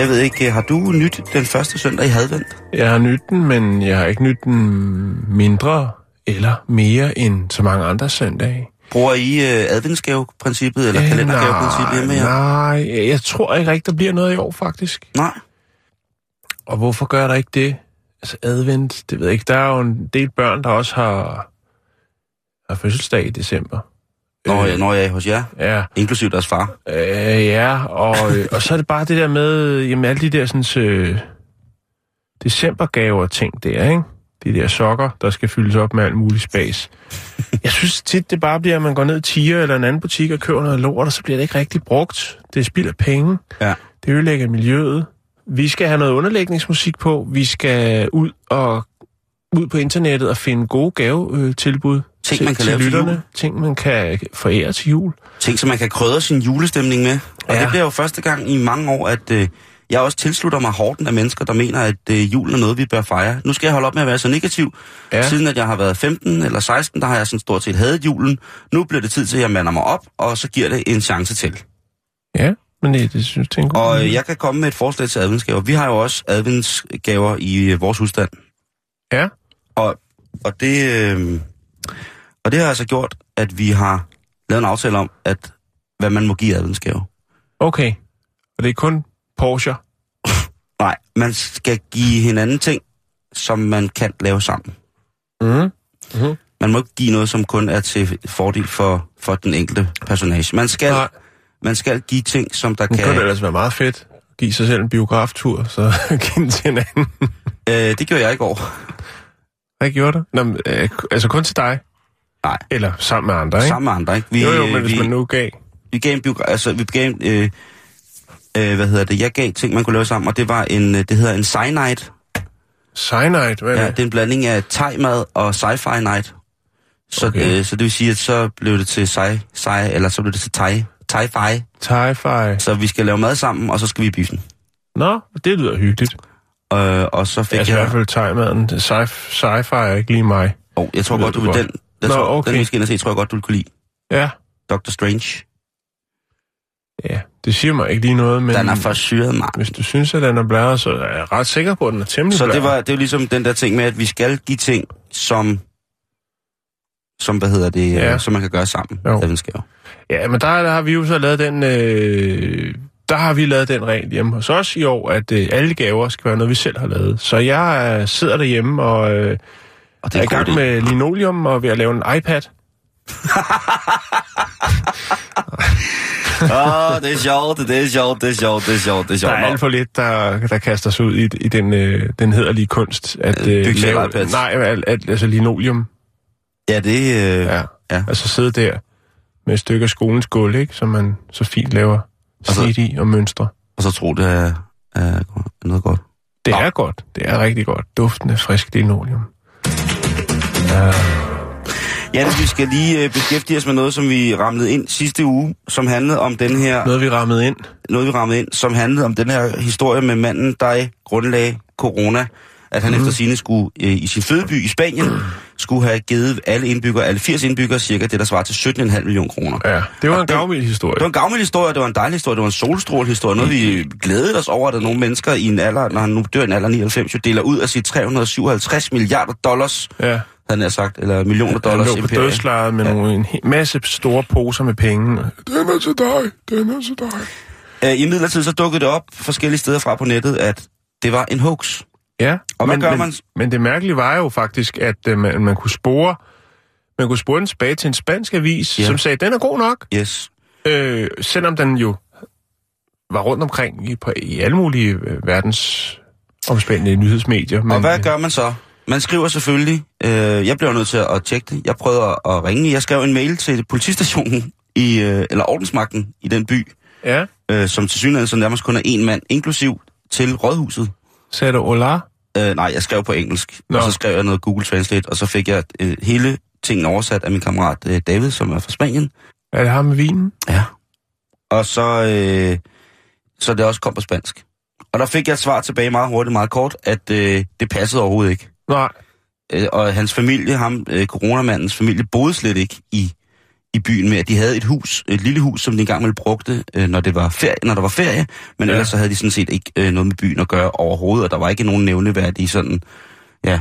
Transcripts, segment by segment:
Jeg ved ikke, har du nyt den første søndag i advent? Jeg har nyt den, men jeg har ikke nyt den mindre eller mere end så mange andre søndage. Bruger I uh, adventsgave-princippet eller Øh, kalendergave-princippet hjemme her? Nej, jeg tror ikke rigtig, der bliver noget i år, faktisk. Nej. Og hvorfor gør der ikke det? Altså advent, det ved jeg ikke. Der er jo en del børn, der også har, har fødselsdag i december. Når, jeg, når jeg er hos jer, Ja, inklusiv deres far. øh, ja og, øh, og så er det bare det der med, jamen alle de der sådan, øh, decembergaver ting der, ikke? De der sokker, der skal fyldes op med alt muligt spas. Jeg synes tit, det bare bliver, at man går ned i Tiger eller en anden butik og køber noget lort, og så bliver det ikke rigtig brugt. Det spilder penge. Ja. Det ødelægger miljøet. Vi skal have noget underlægningsmusik på. Vi skal ud og ud på internettet og finde gode gavetilbud Ting, til, man kan til lave til lytterne. jul. Ting, man kan forære til jul. Ting, som man kan krydre sin julestemning med. Og Ja. det bliver jo første gang i mange år, at øh, jeg også tilslutter mig hården af mennesker, der mener, at øh, julen er noget, vi bør fejre. Nu skal jeg holde op med at være så negativ. Ja. Siden at jeg har været 15 eller 16, der har jeg sådan stort set hadet julen. Nu bliver det tid til, at jeg mander mig op, og så giver det en chance til. Ja, men det, det synes jeg er Og øh, jeg kan komme med et forslag til adventsgaver. Vi har jo også adventsgaver i øh, vores husstand. Ja, Og, og, det, øh, og det har altså gjort, at vi har lavet en aftale om, at hvad man må give adventsgave. okay. Og det er kun Porsche. Nej, man skal give hinanden ting, som man kan lave sammen. Mm. Man må ikke give noget, som kun er til fordel for, for den enkelte personage. Man skal, Nej, man skal give ting, som der det kan... kunne det ellers være meget fedt. Give sig selv en biograftur, så give den til hinanden. Øh, det gjorde jeg i går. Hvad gjorde du? Nå, men, øh, altså kun til dig? Nej. Eller sammen med andre, ikke? Sammen med andre, ikke? Vi, jo, jo, men øh, hvis vi, man nu gav... vi gav en biogra- altså, vi gav en, øh, øh, hvad hedder det, jeg gav ting, man kunne lave sammen, og det var en, øh, det hedder en cyanide. Cyanide, hvad er Ja, det? det er en blanding af thai-mad og sci-fi night. Så, okay. øh, så det vil sige, at så blev det til sci, sci eller så blev det til thai, thai-fi. Thai-fi. Så vi skal lave mad sammen, og så skal vi i biffen. Nå, det lyder hyggeligt. Øh, og så fik Altså i jeg... hvert fald thai-maden. Sci- Sci-fi er ikke lige mig. Oh, jeg tror godt, du vil den... Jeg Nå, tror, okay. Den vi skal ind og se, tror jeg godt, du vil kunne lide. Ja, Doctor Strange. ja. Det siger mig ikke lige noget, men Den er for syret, mand. hvis du synes, at den er blæret, så er jeg ret sikker på, at den er temmelig Så det var, det var ligesom den der ting med, at vi skal give ting, som... Som, hvad hedder det, Ja. ja. som man kan gøre sammen. Jo. Ja, men der, der har vi jo så lavet den... Øh, der har vi lavet den regel hjemme hos os i år, at øh, alle gaver skal være noget, vi selv har lavet. Så jeg øh, sidder derhjemme og øh, Og er i en god gang idé. med linoleum og ved at lave en iPad. Åh, oh, det er sjovt, det er sjovt, det er sjovt, det er sjovt, det er Der sjovt. er alt for lidt, der, der kaster sig ud i, i den, øh, den hederlige kunst. At, Øh, øh, bygge lave, iPads. nej, at, at, altså linoleum. Ja, det øh, Ja. Ja. Altså sidde der med et stykke af skolens gulv, ikke? Som man så fint laver I og mønstre. og så tro, det er, er noget godt. Det er godt. Det er rigtig godt. Duften af frisk linoleum. Jens, vi skal lige øh, beskæftige os med noget, som vi ramlede ind sidste uge, som handlede om den her, Noget, vi rammede ind. noget vi ramlede ind, som handlede om den her historie med manden, der grundlagde corona, at han mm. efter sine skulle øh, i sin fødeby i Spanien, skulle have givet alle indbyggere, alle 80 indbyggere, cirka det, der svarer til 17,5 millioner kroner. Ja, det var Og en gavmild historie. Det var en gavmild historie, det var en dejlig historie, det var en solstrålehistorie, noget vi glædede os over, at der nogle mennesker i en alder, når han nu dør i en alder af 99, jo deler ud af sit 357 milliarder dollars, Ja, han har sagt, eller millioner han dollars lå på imperie. dødslejet med nogle, en masse store poser med penge. Den er til dig, den er til dig. Øh, I midlertid så dukkede det op forskellige steder fra på nettet, at det var en hoax. Ja, Og men, gør men, man? men det mærkelige var jo faktisk, at uh, man, man kunne spore man kunne spore den tilbage til en spansk avis, Ja. som sagde, den er god nok, Yes. øh, selvom den jo var rundt omkring i, på, i alle mulige øh, verdens omspændende nyhedsmedier. Men, Og hvad gør man så? Man skriver selvfølgelig, øh, jeg bliver nødt til at tjekke det. Jeg prøvede at ringe. Jeg skrev en mail til politistationen, i, øh, eller ordensmagten i den by, Ja. øh, som til synligheden så nærmest kun er en mand, inklusiv til rådhuset. Sagde du Ola? Øh, nej, jeg skrev på engelsk, Nå. og så skrev jeg noget Google Translate, og så fik jeg øh, hele tingen oversat af min kammerat øh, David, som er fra Spanien. Er det ham med vinen? Ja. Og så, øh, så det også kom på spansk. Og der fik jeg et svar tilbage meget hurtigt, meget kort, at øh, det passede overhovedet ikke. Nej. Øh, og hans familie, ham, øh, coronamandens familie, boede slet ikke i, i byen med, at de havde et hus, et lille hus, som de engang ville brugte, øh, når, det var ferie, når der var ferie, men Ja. ellers så havde de sådan set ikke øh, noget med byen at gøre overhovedet, og der var ikke nogen nævneværdige sådan, ja.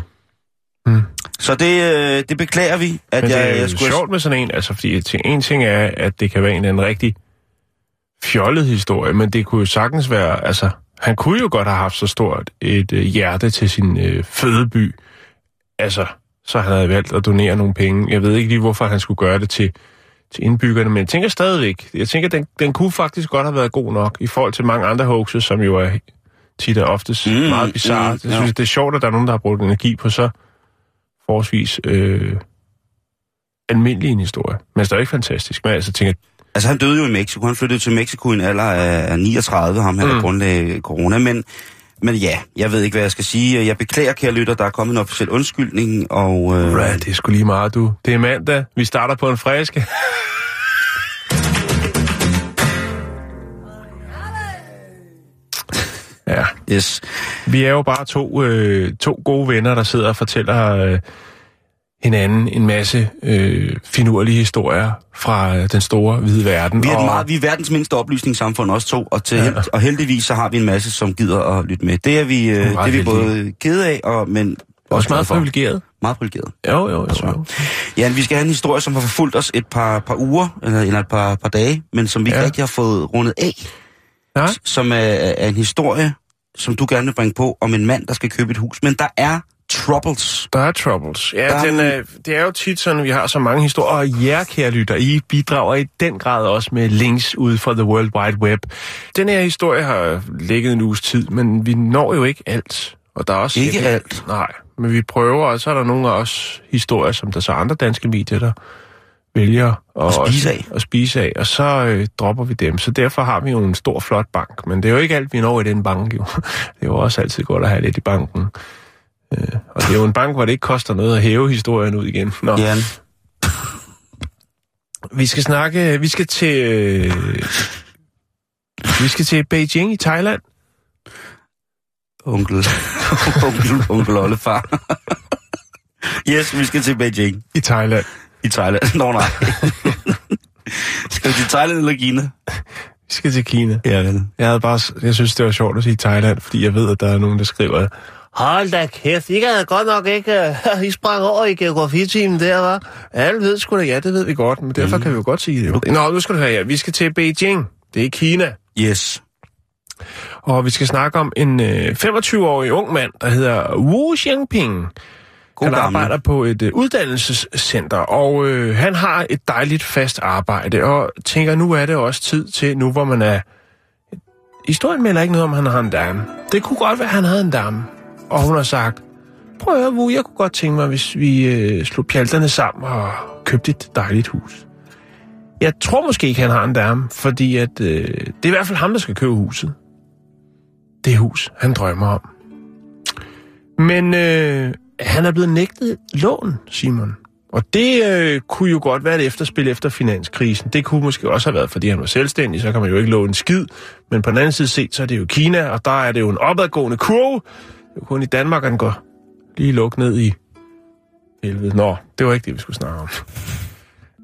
Hmm. Så det, øh, det beklager vi, at Men jeg, det er jeg skulle... sjovt med sådan en, altså fordi ting- en ting er, at det kan være en eller anden rigtig fjollet historie, men det kunne jo sagtens være, altså, han kunne jo godt have haft så stort et øh, hjerte til sin øh, fødeby, altså, så han havde valgt at donere nogle penge. Jeg ved ikke lige, hvorfor han skulle gøre det til, til indbyggerne, men jeg tænker stadigvæk, jeg tænker, den, den kunne faktisk godt have været god nok, i forhold til mange andre hoaxes, som jo er tit og oftest mm, meget bizarre. mm, jeg ja. synes, det er sjovt, at der er nogen, der har brugt energi på så forholdsvis øh, almindelig en historie. Men det er jo ikke fantastisk. Men altså tænker, Altså, han døde jo i Mexico. Han flyttede til Mexico i en alder af af 39, ham her, Mm. der grundlagde corona. Men, men ja, jeg ved ikke, hvad jeg skal sige. Jeg beklager, kære lytter, der er kommet en officiel undskyldning, og... Øh, right, det er sgu lige meget, du. Det er mandag. Vi starter på en friske. ja, Yes. vi er jo bare to, øh, to gode venner, der sidder og fortæller øh, hinanden en masse øh, finurlige historier fra den store hvide verden. Vi er, Og- meget, vi er verdens mindste oplysningssamfund, også to, og, til Ja. ja. held, og heldigvis så har vi en masse, som gider at lytte med. Det er vi, øh, det meget er vi heldige. både kede af, og, men også meget glade for. privilegeret. Meget privilegeret. Jo, jo, jo. jo. Ja, vi skal have en historie, som har forfulgt os et par, par uger, eller, eller et par, par dage, men som vi ikke Ja. rigtig har fået rundet af. S- Som er, er en historie, som du gerne vil bringe på, om en mand, der skal købe et hus. Men der er troubles. Der er troubles. Ja, Der er den, øh, det er jo tit sådan, vi har så mange historier. Og jer, kære lytter, I bidrager i den grad også med links ud fra The World Wide Web. Den her historie har ligget en uges tid, men vi når jo ikke alt. Og der er også Ikke alt. Nej, men vi prøver, og så er der nogle af os historier, som der så andre danske medier, der vælger at, spise af. at spise af, og så øh, dropper vi dem. Så derfor har vi jo en stor, flot bank. Men det er jo ikke alt, vi når i den bank. Jo. Det er jo også altid godt at have lidt i banken. Øh, og det er jo en bank, hvor det ikke koster noget at hæve historien ud igen. Nå, Jan, vi skal snakke, vi skal til, øh, vi skal til Beijing i Thailand. onkel, onkel, onkel oldefar. yes, vi skal til Beijing I Thailand. i Thailand. Nå nej. skal vi til Thailand eller Kina? Vi skal til Kina. Ja, vel. Jeg, havde bare, jeg synes, det var sjovt at sige Thailand, fordi jeg ved, at der er nogen, der skriver, Hold da kæft, I kan godt nok ikke... Uh, I sprang over i geografitimen der, var. Alle ved sgu da, ja, det ved vi godt, men derfor mm. kan vi jo godt sige det. Jo. Nå, nu skal du høre her. Vi skal til Beijing. Det er Kina. Yes. Og vi skal snakke om en øh, 25-årig ung mand, der hedder Wu Xiangping. God han gammel. arbejder på et øh, uddannelsescenter, og øh, han har et dejligt fast arbejde, og tænker, nu er det også tid til, nu hvor man er... Historien melder ikke noget om, han har en dame. Det kunne godt være, at han havde en dame. Og hun har sagt, prøv at høre, Wu, jeg kunne godt tænke mig, hvis vi øh, slog pjalterne sammen og købte et dejligt hus. Jeg tror måske ikke, han har en dame, fordi at, øh, det er i hvert fald ham, der skal købe huset. Det hus, han drømmer om. Men øh, han er blevet nægtet lån, Simon. Og det øh, kunne jo godt være et efterspil efter finanskrisen. Det kunne måske også have været, fordi han var selvstændig, så kan man jo ikke låne en skid. Men på den anden side set, så er det jo Kina, og der er det jo en opadgående kurve. Det er jo kun i Danmark, den går lige lukket ned i helvede. Nå, det var ikke det, vi skulle snakke om.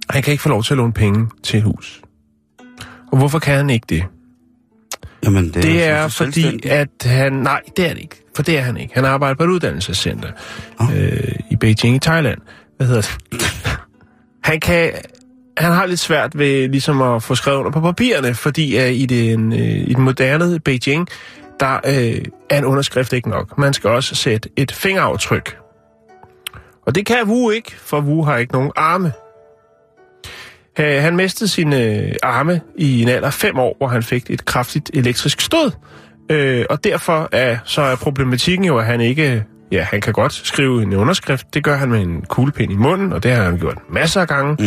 Han kan ikke få lov til at låne penge til et hus. Og hvorfor kan han ikke det? Jamen, det, Det er, er så fordi, at han... Nej, det er det ikke. For det er han ikke. Han arbejder på et uddannelsescenter Åh. øh, i Beijing i Thailand. Hvad hedder det? han kan... Han har lidt svært ved ligesom at få skrevet under på papirerne, fordi uh, i, den, uh, i den moderne Beijing, der uh, er en underskrift ikke nok. Man skal også sætte et fingeraftryk. Og det kan Wu ikke, for Wu har ikke nogen arme. Øh, Han mistede sine øh, arme i en alder af fem år, hvor han fik et kraftigt elektrisk stød. Øh, og derfor er, så er problematikken jo, at han ikke... Ja, han kan godt skrive en underskrift. Det gør han med en kuglepen i munden, og det har han gjort masser af gange.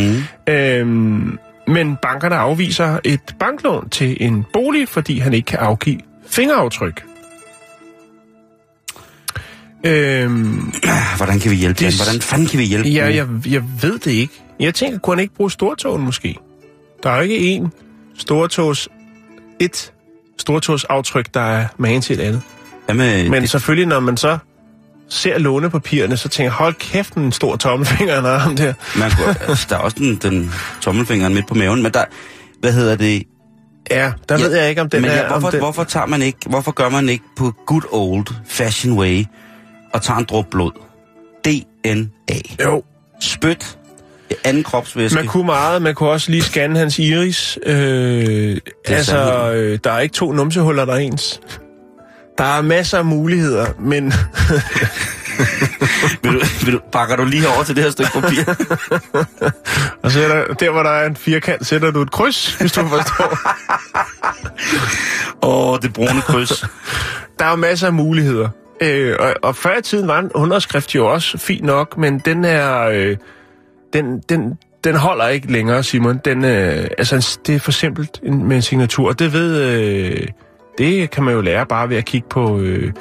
Mm. Øhm, Men bankerne afviser et banklån til en bolig, fordi han ikke kan afgive fingeraftryk. Øhm, Hvordan kan vi hjælpe Det- dem? Hvordan fanden kan vi hjælpe ja, dem? jeg, jeg ved det ikke. Jeg tænker, kunne han ikke bruge stortogen måske? Der er jo ikke én stortogs, et stortogsaftryk, der er magen til et andet. Jamen, Men det, selvfølgelig, når man så ser lånepapirerne, så tænker jeg, hold kæft, en stor tommelfinger, han har ham der. man kunne, altså, der er også den, den tommelfingeren midt på maven, men der, hvad hedder det? Ja, der Ja, ved jeg ikke, om den men er... ja, hvorfor, den, hvorfor, tager man ikke, hvorfor gør man ikke på good old fashion way og tager en drop blod? DNA. Jo, Spyt. Anden kropsvæske. man kunne meget. Man kunne også lige scanne hans iris. Øh, altså, øh, der er ikke to numsehuller, der er ens. Der er masser af muligheder, men vil du, vil du, bakker du lige over til det her stykke papir? og så er der, der, hvor der er en firkant, sætter du et kryds, hvis du forstår. Åh, det brune kryds. der er jo masser af muligheder. Øh, og, og før i tiden var en underskrift jo også fint nok, men den er... Øh, den, den, den holder ikke længere, Simon. Den, øh, altså, det er for simpelt en- med en signatur. Det ved... Øh, det kan man jo lære bare ved at kigge på... Øh,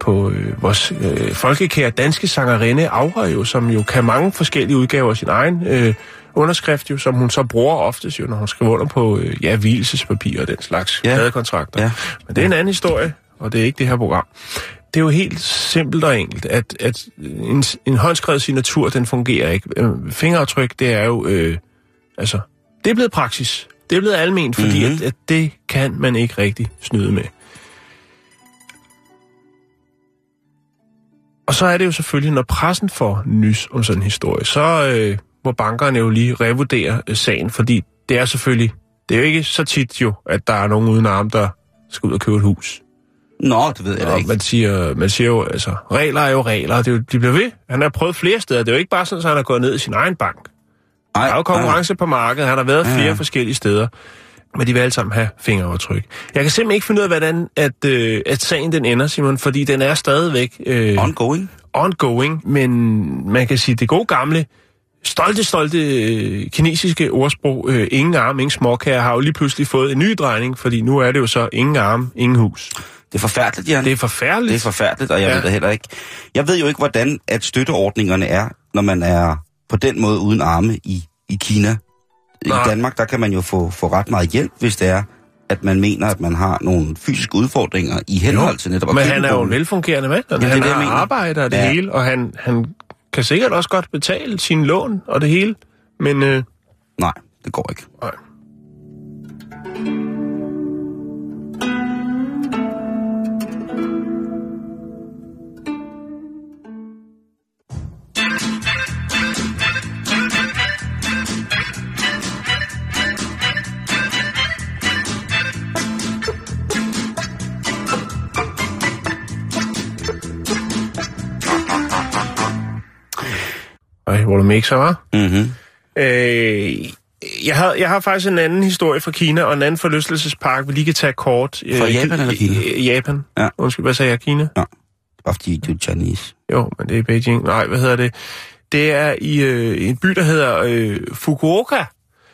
på øh, vores øh, folkekære danske sangerinde Aura jo, som jo kan mange forskellige udgaver af sin egen øh, underskrift jo, som hun så bruger oftest jo, når hun skriver under på øh, ja, hvilelsespapir og den slags Ja. kontrakter. Ja. Men det er en anden historie, og det er ikke det her program. Det er jo helt simpelt og enkelt, at, at en, en håndskrevet signatur, den fungerer ikke. Øh, Fingeraftryk, det er jo, øh, altså, det er blevet praksis. Det er blevet almen, fordi Mhm. mm-hmm. at, at det kan man ikke rigtig snyde med. Og så er det jo selvfølgelig, når pressen får nys om sådan en historie, så øh, må bankerne jo lige revurdere øh, sagen, fordi det er selvfølgelig, det er jo ikke så tit jo, at der er nogen uden arm, der skal ud og købe et hus. Nå, det ved jeg Og ikke. man siger, man siger jo, altså, regler er jo regler, det er jo, de bliver ved. Han har prøvet flere steder. Det er jo ikke bare sådan, at han har gået ned i sin egen bank. Ej, Der er jo konkurrence på markedet. Han har været Ja, flere ja. forskellige steder. Men de vil alle sammen have fingeraftryk. Jeg kan simpelthen ikke finde ud af, hvordan at, øh, at sagen den ender, Simon, fordi den er stadigvæk øh, Ongoing. ongoing. Men man kan sige, det gode gamle, stolte, stolte øh, kinesiske ordsprog, øh, ingen arm, ingen småkager, har jo lige pludselig fået en ny drejning, fordi nu er det jo så ingen arm, ingen hus. Det er forfærdeligt, Jan. Det er forfærdeligt. Det er forfærdeligt, og jeg ja. Ved det heller ikke. Jeg ved jo ikke, hvordan at støtteordningerne er, når man er på den måde uden arme i, i Kina. Nej. I Danmark, der kan man jo få, få ret meget hjælp, hvis det er, at man mener, at man har nogle fysiske udfordringer i henhold til netop Men han er jo en velfungerende mand, og det er han det, jeg har mener. arbejde og det ja. hele, og han, han kan sikkert også godt betale sin lån og det hele, men øh, Nej, det går ikke. nej. Ej, hvor du mixer, var? Mm-hmm. Øh, jeg, har, jeg har faktisk en anden historie fra Kina, og en anden forlystelsespark, vi lige kan tage kort. Fra Øh, Japan eller Kina? øh, Japan. Ja. Undskyld, hvad sagde jeg? Kina? Fordi du er Chinese. Jo, men det er Beijing. Nej, hvad hedder det? Det er i øh, en by, der hedder øh, Fukuoka,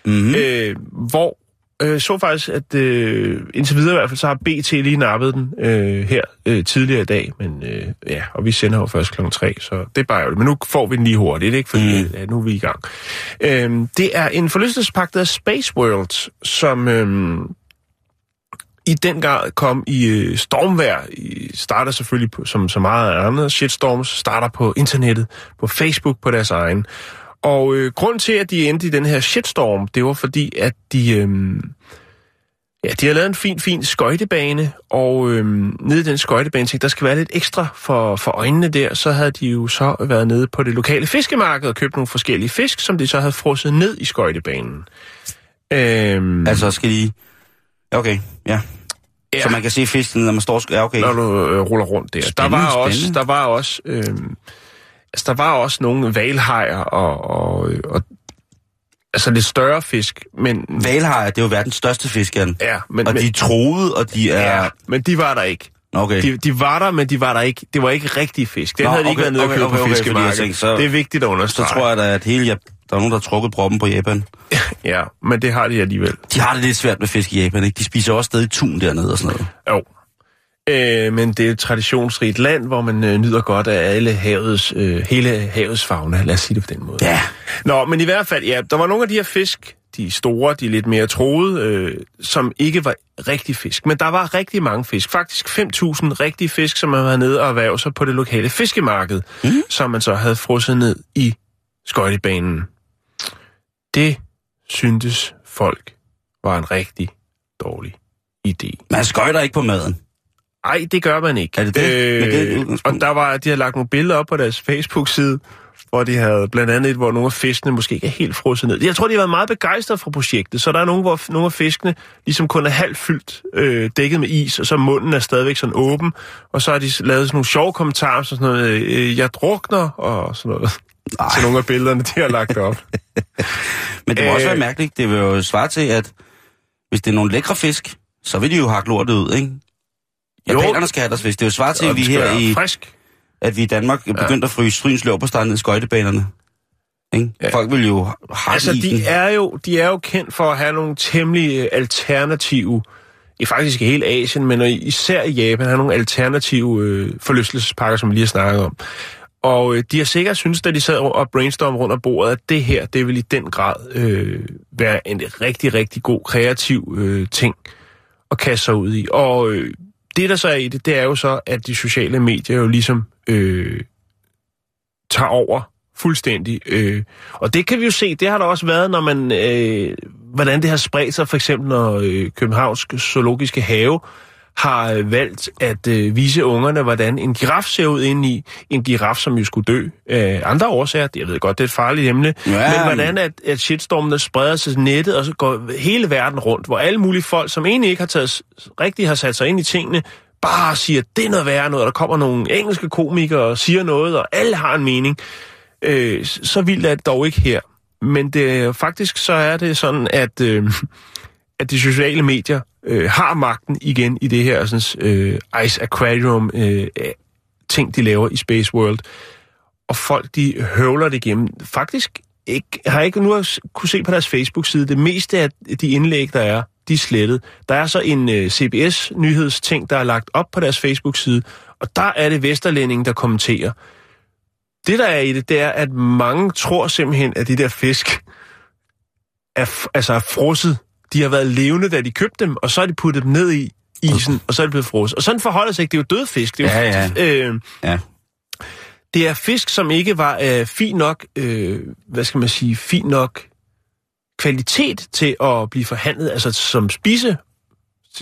Mm-hmm. mm. øh, hvor øh, så faktisk, at øh, indtil videre i hvert fald, så har BT lige nappet den øh, her øh, tidligere i dag. Men øh, ja, og vi sender jo først klokken 3, så det er bare ærgerligt. Men nu får vi den lige hurtigt, ikke? Fordi Mm. ja, nu er vi i gang. Øh, det er en forlystelsespark, der Space World, som... Øh, i den grad kom i øh, stormvær. I, starter selvfølgelig på, som så meget andet. Shitstorms starter på internettet, på Facebook, på deres egen. Og øh, grund til, at de endte i den her shitstorm, det var fordi, at de... Øh, Ja, de har lavet en fin, fin skøjtebane, og øhm, nede i den skøjtebane tænkte, der skal være lidt ekstra for, for øjnene der. Så havde de jo så været nede på det lokale fiskemarked og købt nogle forskellige fisk, som de så havde frosset ned i skøjtebanen. Øhm, Altså, skal de... Okay, ja. ja. Så man kan se fisken, når man står... Ja, okay. når du øh, ruller rundt der. Spændende, der var også, spændende. der var også, øh, altså der var også nogle valhajer og, og, og altså lidt større fisk, men Valhajer, det er jo verdens største fisk, Jan. ja, men, Og men, de er troede, og de er... ja, men de var der ikke. Okay. De, de var der, men de var der ikke. Det var ikke rigtige fisk. Den Nå, havde de ikke okay, været nede og okay, købe okay, på okay, jeg fiskemarkedet. tænkte, så- det er vigtigt at Så understrege. tror jeg da, at hele Der er nogen, der har trukket proppen på Japan. Ja, men det har de alligevel. De har det lidt svært med fisk i Japan, ikke? De spiser også stadig tun dernede og sådan noget. Jo. Øh, men det er et traditionsrigt land, hvor man øh, nyder godt af alle havets, øh, hele havets fauna, lad os sige det på den måde. Ja. Nå, men i hvert fald, ja, der var nogle af de her fisk, de store, de lidt mere troede, øh, som ikke var rigtig fisk. Men der var rigtig mange fisk. Faktisk 5.000 rigtige fisk, som man var nede og erhverve sig på det lokale fiskemarked, mm. som man så havde frosset ned i skøjtebanen. Det syntes folk var en rigtig dårlig idé. Man skøjter ikke på maden. Nej, det gør man ikke. Er det det? Med det Øh, udgangspunkt? og der var, de havde lagt nogle billeder op på deres Facebook-side, hvor de havde blandt andet et, hvor nogle af fiskene måske ikke er helt frosset ned. Jeg tror, de har været meget begejstrede for projektet, så der er nogle, hvor nogle af fiskene ligesom kun er halvt fyldt, øh, dækket med is, og så munden er stadigvæk sådan åben, og så har de lavet sådan nogle sjove kommentarer, sådan noget, øh, jeg drukner, og sådan noget. Ej. Til nogle af billederne, de har lagt op. Men det må også Øh. være mærkeligt. Det vil jo svare til, at hvis det er nogle lækre fisk, så vil de jo hakke lortet ud, ikke? Japanerne skal have deres fisk. Det er jo svare til, at vi her i, Frisk. at vi i Danmark er begyndt at fryse stryns på ned i skøjtebanerne. Ikke? Ja. Folk vil jo have Altså, de er, jo, de er jo kendt for at have nogle temmelig øh, alternative, i faktisk i hele Asien, men især i Japan, har nogle alternative øh, forlystelsespakker, som vi lige har snakket om. Og øh, de har sikkert synes, da de sad og brainstormede rundt om bordet, at det her, det vil i den grad øh, være en rigtig, rigtig god kreativ øh, ting at kaste sig ud i. Og øh, det, der så er i det, det er jo så, at de sociale medier jo ligesom øh, tager over fuldstændig. Øh, og det kan vi jo se, det har der også været, når man, øh, hvordan det har spredt sig, for eksempel når øh, Københavns Zoologiske Have har øh, valgt at øh, vise ungerne, hvordan en giraf ser ud inde i. En giraf, som jo skulle dø af andre årsager. Jeg ved godt, det er et farligt emne. Ja, men hvordan at, at shitstormene spreder sig nettet, og så går hele verden rundt, hvor alle mulige folk, som egentlig ikke har taget, rigtig har sat sig ind i tingene, bare siger, det er noget værre noget, og der kommer nogle engelske komikere og siger noget, og alle har en mening. Øh, så vildt er det dog ikke her. Men det, faktisk så er det sådan, at, øh, at de sociale medier øh, har magten igen i det her sådan, øh, Ice Aquarium øh, ting, de laver i Space World. Og folk, de høvler det igennem. Faktisk ikke, har jeg ikke nu kunne se på deres Facebook-side, det meste af de indlæg, der er, de er slettet. Der er så en øh, CBS-nyhedsting, der er lagt op på deres Facebook-side, og der er det Vesterlændingen, der kommenterer. Det, der er i det, det er, at mange tror simpelthen, at de der fisk er, altså er frosset. De har været levende, da de købte dem, og så har de puttet dem ned i isen, og så er de blevet frosset. Og sådan forholder det sig ikke. Det er jo død fisk. Det er jo, Ja, Øh, Ja. det er fisk, som ikke var øh, fin nok, øh, hvad skal man sige, fin nok kvalitet til at blive forhandlet, altså som spise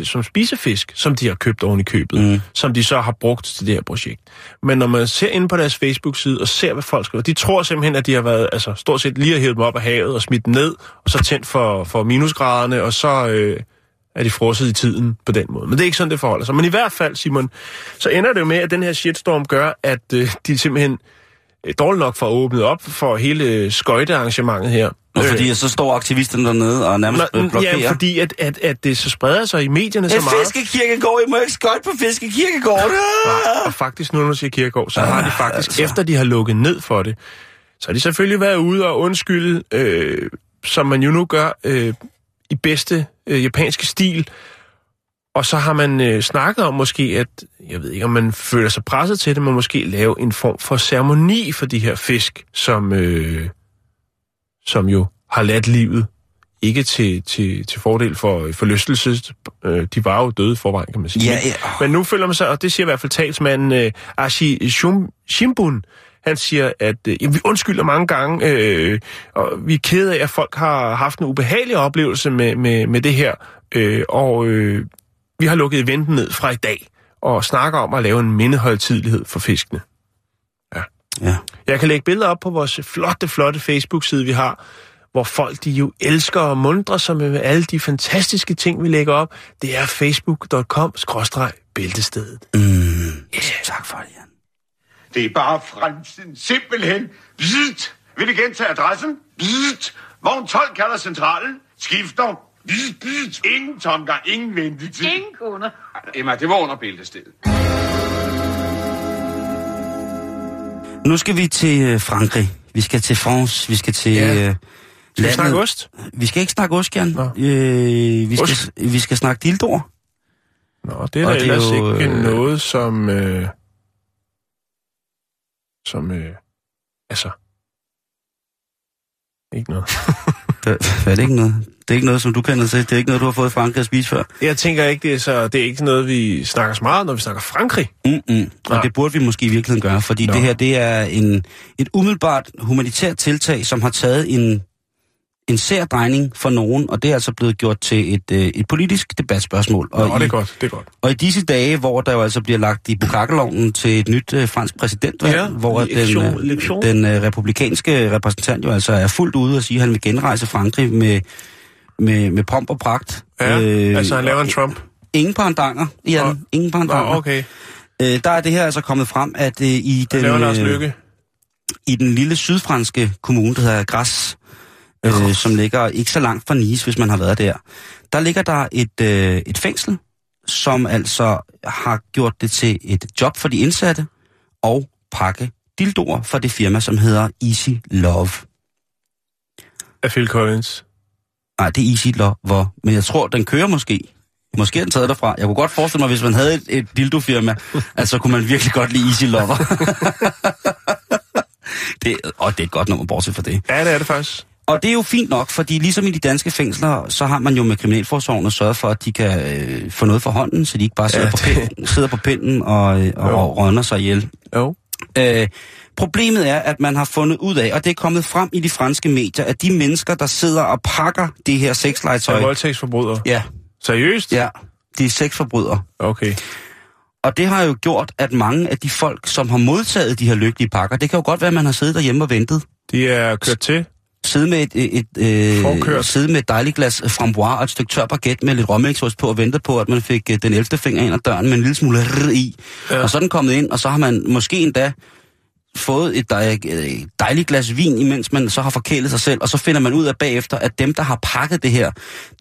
som spisefisk, som de har købt oven i købet, Mm. som de så har brugt til det her projekt. Men når man ser ind på deres Facebook-side og ser, hvad folk skriver, de tror simpelthen, at de har været, altså stort set lige har hævet dem op af havet og smidt ned, og så tændt for, for minusgraderne, og så øh, er de frosset i tiden på den måde. Men det er ikke sådan, det forholder sig. Men i hvert fald, Simon, så ender det jo med, at den her shitstorm gør, at øh, de simpelthen dårligt nok får åbnet op for hele skøjtearrangementet her. Og fordi så står aktivisterne dernede og nærmest øh, Nå, blokerer. ja, fordi at, at, at det så spreder sig i medierne så En meget. fiskekirkegård, I må ikke skøjte på fiskekirkegård. Nej, og faktisk nu, når du siger Kirkegaard, så har de faktisk, altså. efter de har lukket ned for det, så har de selvfølgelig været ude og undskylde, øh, som man jo nu gør øh, i bedste øh, japanske stil. Og så har man øh, snakket om måske, at, jeg ved ikke, om man føler sig presset til det, men måske lave en form for ceremoni for de her fisk, som, øh, som jo har ladt livet. Ikke til, til, til fordel for forlystelse. Øh, de var jo døde forvejen, kan man sige. Ja, ja. Men nu føler man sig, og det siger i hvert fald talsmanden øh, Ashi Shum- Shimbun, han siger, at øh, jamen, vi undskylder mange gange, øh, og vi er kede af, at folk har haft en ubehagelig oplevelse med, med, med det her, øh, og øh, vi har lukket eventen ned fra i dag, og snakker om at lave en mindehøjtidlighed for fiskene. Ja. Jeg kan lægge billeder op på vores flotte, flotte Facebook-side, vi har, hvor folk de jo elsker og mundrer sig med alle de fantastiske ting, vi lægger op. Det er facebook.com-bæltestedet. Mm. Yes. Tak for det, Jan. Det er bare fremtiden. Simpelthen. Bzzzt. Vil I gentage adressen? Bzzzt. Vogn 12 kalder centralen. Skifter. Ingen tomgang, ingen ventetid. Ingen kunder. Emma, det var under bæltestedet. Nu skal vi til øh, Frankrig. Vi skal til France. Vi skal til... Ja. Øh, Skal vi landet- snakke ost? Vi skal ikke snakke ost, Jan. Nå. Øh, vi, Ost. skal, vi skal snakke dildor. Nå, det er Og da det er ellers jo, ikke øh, noget, som... Øh, som... Øh, altså... Ikke noget. Det, er det ikke noget? Det er ikke noget, som du kender til. Det er ikke noget, du har fået i Frankrig at spise før. Jeg tænker ikke, det er, så, det er ikke noget, vi snakker så meget, når vi snakker Frankrig. Mm-mm. Og det burde vi måske i virkeligheden gøre, fordi Nå. det her det er en, et umiddelbart humanitært tiltag, som har taget en, en sær drejning for nogen, og det er altså blevet gjort til et, øh, et politisk debatspørgsmål. Og, Nå, det i, er godt, det er godt. og i disse dage, hvor der jo altså bliver lagt i bukakkelovnen til et nyt øh, fransk præsidentvalg, Ja, hvor den, election- øh, election. den øh, republikanske repræsentant jo altså er fuldt ude og sige, at han vil genrejse Frankrig med, med, med pomp og pragt. Ja, øh, altså han laver en Trump. Ingen pandanger, Jan. Nå. Ingen Nå, pandanger. okay. Øh, der er det her altså kommet frem, at øh, i, Han den, laver Lars øh, i den lille sydfranske kommune, der hedder Gras, øh, som ligger ikke så langt fra Nice, hvis man har været der, der ligger der et, øh, et fængsel, som altså har gjort det til et job for de indsatte og pakke dildoer for det firma, som hedder Easy Love. Af Phil Collins. Nej, det er Easy Love, men jeg tror, den kører måske. Måske er den taget derfra. Jeg kunne godt forestille mig, hvis man havde et, et dildofirma, at så kunne man virkelig godt lide Easy Lover. det, og det er et godt nummer, bortset fra det. Ja, det er det faktisk. Og det er jo fint nok, fordi ligesom i de danske fængsler, så har man jo med Kriminalforsorgen sørget for, at de kan øh, få noget for hånden, så de ikke bare sidder, Ja, på, det- pinden, sidder på pinden og, øh, og, Jo. og rønner sig ihjel. Jo. Øh, problemet er, at man har fundet ud af, og det er kommet frem i de franske medier, at de mennesker, der sidder og pakker det her Så er sexlegetøj... voldtægtsforbryder. Ja, Seriøst? ja, de er sexforbrydere. Okay. Og det har jo gjort, at mange af de folk, som har modtaget de her lykkelige pakker, det kan jo godt være, at man har siddet derhjemme og ventet, De er kørt til. Sidde med et, et, et, øh, sidde med et dejligt glas framboise og et stykke tør baguette med lidt råmælksost på og vente på, at man fik øh, den 11. finger ind ad døren med en lille smule rrr i. Ja. Og så er den kommet ind, og så har man måske endda fået et dej, øh, dejligt glas vin, imens man så har forkælet sig selv, og så finder man ud af bagefter, at dem, der har pakket det her,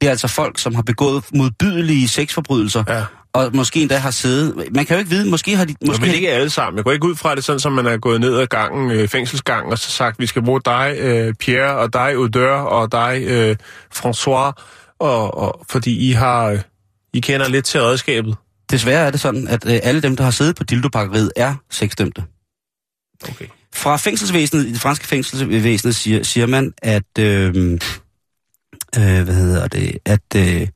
det er altså folk, som har begået modbydelige sexforbrydelser, Ja. Og måske endda har siddet... Man kan jo ikke vide, måske har de... Måske Måske men ikke alle sammen. Jeg går ikke ud fra det sådan, som man er gået ned ad gangen, øh, fængselsgangen, og så sagt, vi skal bruge dig, øh, Pierre, og dig, Audeur, og dig, øh, François, og, og, fordi I har... Øh, I kender lidt til redskabet. Desværre er det sådan, at øh, alle dem, der har siddet på dildopakkeriet, er sexdømte. Okay. Fra fængselsvæsenet, i det franske fængselsvæsenet, siger, siger man, at, øh, øh, hvad hedder det, at øh,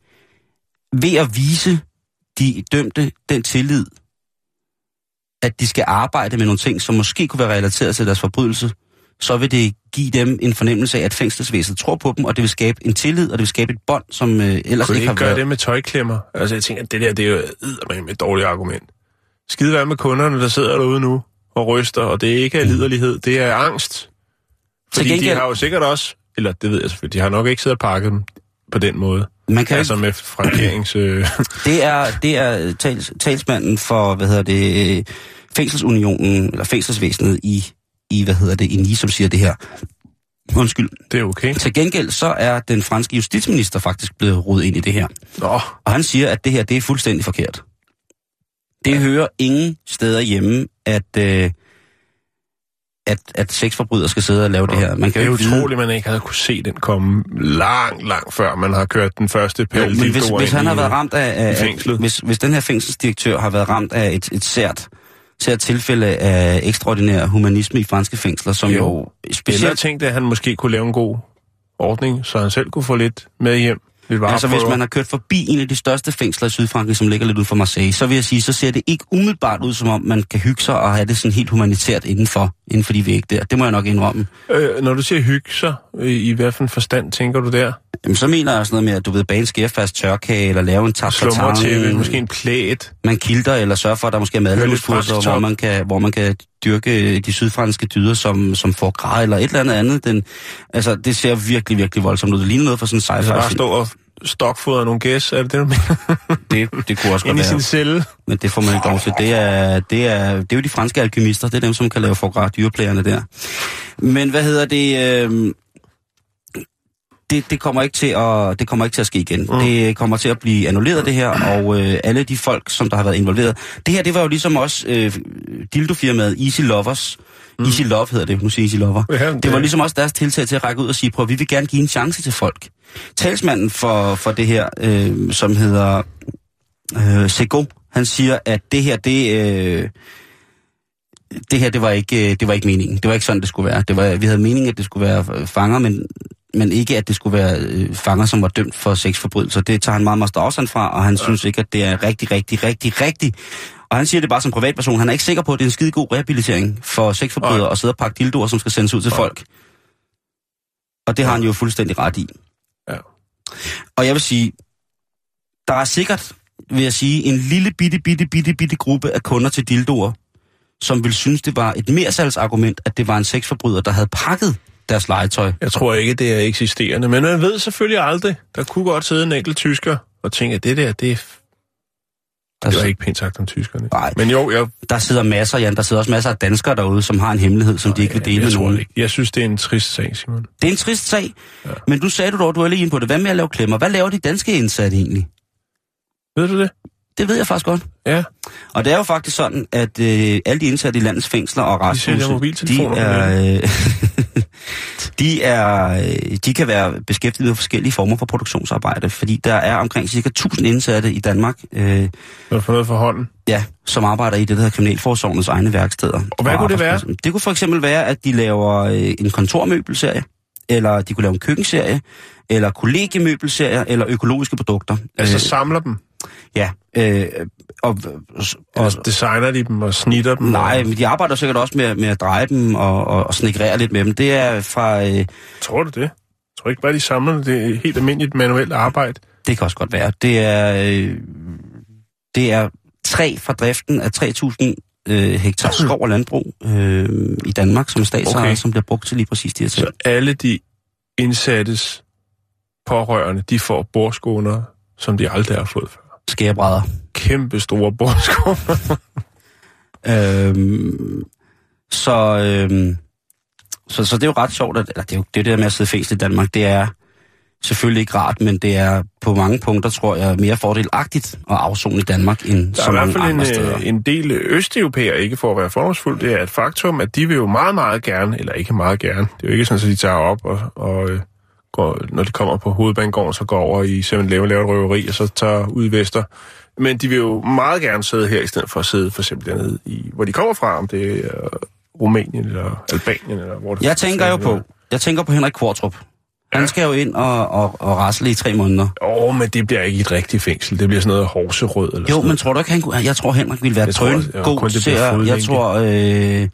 ved at vise de dømte den tillid, at de skal arbejde med nogle ting, som måske kunne være relateret til deres forbrydelse, så vil det give dem en fornemmelse af, at fængselsvæsenet tror på dem, og det vil skabe en tillid, og det vil skabe et bånd, som øh, ellers Kunne ikke ikke har gøre været... det med tøjklemmer? Altså, jeg tænker, at det der, det er jo eddermame et dårligt argument. Skide være med kunderne, der sidder derude nu og ryster, og det er ikke af liderlighed, det er angst. Fordi gengæld- de har jo sikkert også, eller det ved jeg selvfølgelig, de har nok ikke siddet og pakket dem på den måde. Man kan Altså med frankerings... Øh, Det er, det er tals, talsmanden for, hvad hedder det, fængselsunionen, eller fængselsvæsenet i, i, hvad hedder det, i Nice, som siger det her. Undskyld. det er okay. Til gengæld så er den franske justitsminister faktisk blevet rodet ind i det her. Nå, Og han siger, at det her, det er fuldstændig forkert. Det ja. hører ingen steder hjemme, at, øh, at, at sexforbrydere skal sidde og lave det her. Man det kan er jo utroligt, man ikke havde kunne se den komme langt, langt før man har kørt den første pæl. men hvis, hvis han har været ramt af, af hvis, hvis den her fængselsdirektør har været ramt af et, et sært, sært tilfælde af ekstraordinær humanisme i franske fængsler, som jo, Jo. specielt... tænkte, at han måske kunne lave en god ordning, så han selv kunne få lidt med hjem. Lidt Altså hvis man har kørt forbi en af de største fængsler i Sydfrankrig, som ligger lidt ud for Marseille, så vil jeg sige, så ser det ikke umiddelbart ud, som om man kan hygge sig og have det sådan helt humanitært indenfor, inden for de vægge der. Det må jeg nok indrømme. Øh, når du siger hygge sig, øh, i hvad for en forstand tænker du der? Jamen, så mener jeg sådan noget med, at du ved, bage en skærfast tørkage, eller lave en tapatang, måske en plæt. man kilder, eller sørger for, at der måske er madlavningskurser, hvor man, kan, hvor man kan dyrke de sydfranske dyder, som, som får græd eller et eller andet andet. Den, altså, det ser virkelig, virkelig voldsomt ud. Det ligner noget for sådan en Altså bare stå og stokfodre nogle gæs, er det det, du mener? det, det kunne også godt Ind i sin celle. Men det får man ikke lov til. Det er, det, er, det er jo de franske alkymister. Det er dem, som kan lave for græd dyreplægerne der. Men hvad hedder det? Øh, det, det, kommer ikke til at, det kommer ikke til at ske igen. Mm. Det kommer til at blive annulleret, det her, og øh, alle de folk, som der har været involveret. Det her, det var jo ligesom også øh, dildofirmaet Easy Lovers. Mm. Easy Love hedder det, nu siger Easy Lover. Ja, det... det var ligesom også deres tiltag til at række ud og sige, prøv, vi vil gerne give en chance til folk. Talsmanden for, for det her, øh, som hedder øh, Sego, han siger, at det her, det... Øh, det her, det var, ikke, øh, det var ikke meningen. Det var ikke sådan, det skulle være. Det var, vi havde meningen, at det skulle være fanger, men, men ikke, at det skulle være øh, fanger, som var dømt for sexforbrydelser. Det tager han meget, meget afstand fra, og han ja. synes ikke, at det er rigtig, rigtig, rigtig, rigtig. Og han siger det bare som privatperson. Han er ikke sikker på, at det er en skide god rehabilitering for sexforbrydere ja. at sidde og pakke dildoer, som skal sendes ud til ja. folk. Og det har han jo fuldstændig ret i. Ja. Og jeg vil sige, der er sikkert, vil jeg sige, en lille bitte, bitte, bitte, bitte gruppe af kunder til dildoer, som vil synes, det var et mersalgsargument, at det var en sexforbryder, der havde pakket deres legetøj. Jeg tror ikke, det er eksisterende, men man ved selvfølgelig aldrig. Der kunne godt sidde en enkelt tysker og tænke, at det der, det er... Det var ikke pænt sagt om tyskerne. Nej, men jo, jeg... der sidder masser, Jan, der sidder også masser af danskere derude, som har en hemmelighed, som Nej, de ikke vil dele med nogen. Ikke. Jeg synes, det er en trist sag, Simon. Det er en trist sag, ja. men du sagde du dog, du er lige inde på det. Hvad med at lave klemmer? Hvad laver de danske indsatte egentlig? Ved du det? Det ved jeg faktisk godt. Ja. Og det er jo faktisk sådan, at øh, alle de indsatte i landets fængsler og retshuse, de, de er, øh, de er, øh, de kan være beskæftiget med forskellige former for produktionsarbejde, fordi der er omkring ca. 1000 indsatte i Danmark. Øh, Hvad for noget for hånden? Ja, som arbejder i det, der hedder Kriminalforsorgens egne værksteder. Og hvad og kunne det være? Det kunne for eksempel være, at de laver øh, en kontormøbelserie, eller de kunne lave en køkkenserie, eller kollegiemøbelserie, eller økologiske produkter. Altså øh, samler dem? Ja, øh, og, og, designer de dem og snitter dem? Nej, men de arbejder sikkert også med, med at dreje dem og, og, og snikrere lidt med dem. Det er fra... Øh, tror du det? Jeg tror ikke bare, de samler det er helt almindeligt manuelt arbejde? Det kan også godt være. Det er, øh, det er tre fra driften af 3.000 øh, hektar skov og landbrug øh, i Danmark, som er statsejet, okay. som bliver brugt til lige præcis de her ting. Så alle de indsattes pårørende, de får borskåner, som de aldrig har fået før? Skærebrædder. Kæmpe store bordskåner. øhm, så, øhm, så, så det er jo ret sjovt, at, eller det er jo det, der med at sidde fængsel i Danmark, det er selvfølgelig ikke rart, men det er på mange punkter, tror jeg, mere fordelagtigt at afzone i Danmark end så mange andre Der er i hvert fald en, en del østeuropæere, ikke for at være fordomsfuld, det er et faktum, at de vil jo meget, meget gerne, eller ikke meget gerne, det er jo ikke sådan, at de tager op og, og øh, går, når de kommer på hovedbanegården, så går over i 7-Eleven, laver et røveri, og så tager ud vester. Men de vil jo meget gerne sidde her, i stedet for at sidde for eksempel dernede, i, hvor de kommer fra, om det er Rumænien eller Albanien, eller hvor det Jeg tænker jo på, jeg tænker på Henrik Kvartrup. Han ja. skal jo ind og, og, og rasle i tre måneder. Åh, oh, men det bliver ikke et rigtigt fængsel. Det bliver sådan noget horserød eller Jo, sådan men tror du ikke, han kunne... Jeg tror, Henrik ville være trøn god til at... Jeg tror, øh,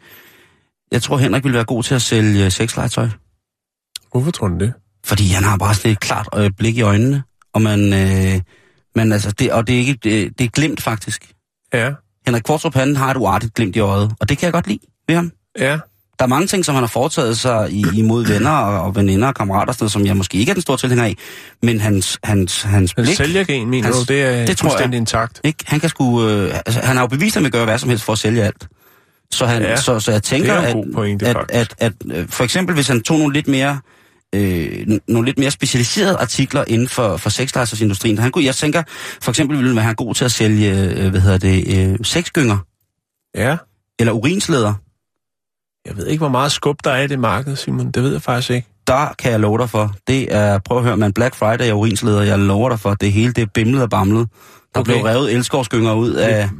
jeg tror, Henrik ville være god til at sælge sexlegetøj. Hvorfor tror du det? Fordi han har bare sådan et klart øh, blik i øjnene, og man, øh, man altså, det, og det er, ikke, det, det er glemt faktisk. Ja. Henrik Kvartrup, han har et uartigt glimt i øjet, og det kan jeg godt lide ved ham. Ja. Der er mange ting, som han har foretaget sig i, imod venner og, og veninder og kammerater, sådan, som jeg måske ikke er den store tilhænger af, men hans, hans, hans blik... Sælgergen, mener hans, du, det er det fuldstændig jeg, intakt? Ikke? Han, kan sgu, øh, altså, han har jo bevist, at han vil gøre hvad som helst for at sælge alt. Så, han, ja, så, så jeg tænker, at, pointe, at, at, at, at for eksempel, hvis han tog nogle lidt mere øh, nogle lidt mere specialiserede artikler inden for, for sexlegetøjsindustrien. Han kunne, jeg tænker, for eksempel ville han være god til at sælge, øh, hvad hedder det, øh, sexgynger. Ja. Eller urinsleder. Jeg ved ikke, hvor meget skub der er i det marked, Simon. Det ved jeg faktisk ikke. Der kan jeg love dig for. Det er, prøv at høre, man Black Friday og urinsleder, jeg lover dig for, det hele det er bimlet og bamlet. Der okay. blev revet elskovsgynger ud af,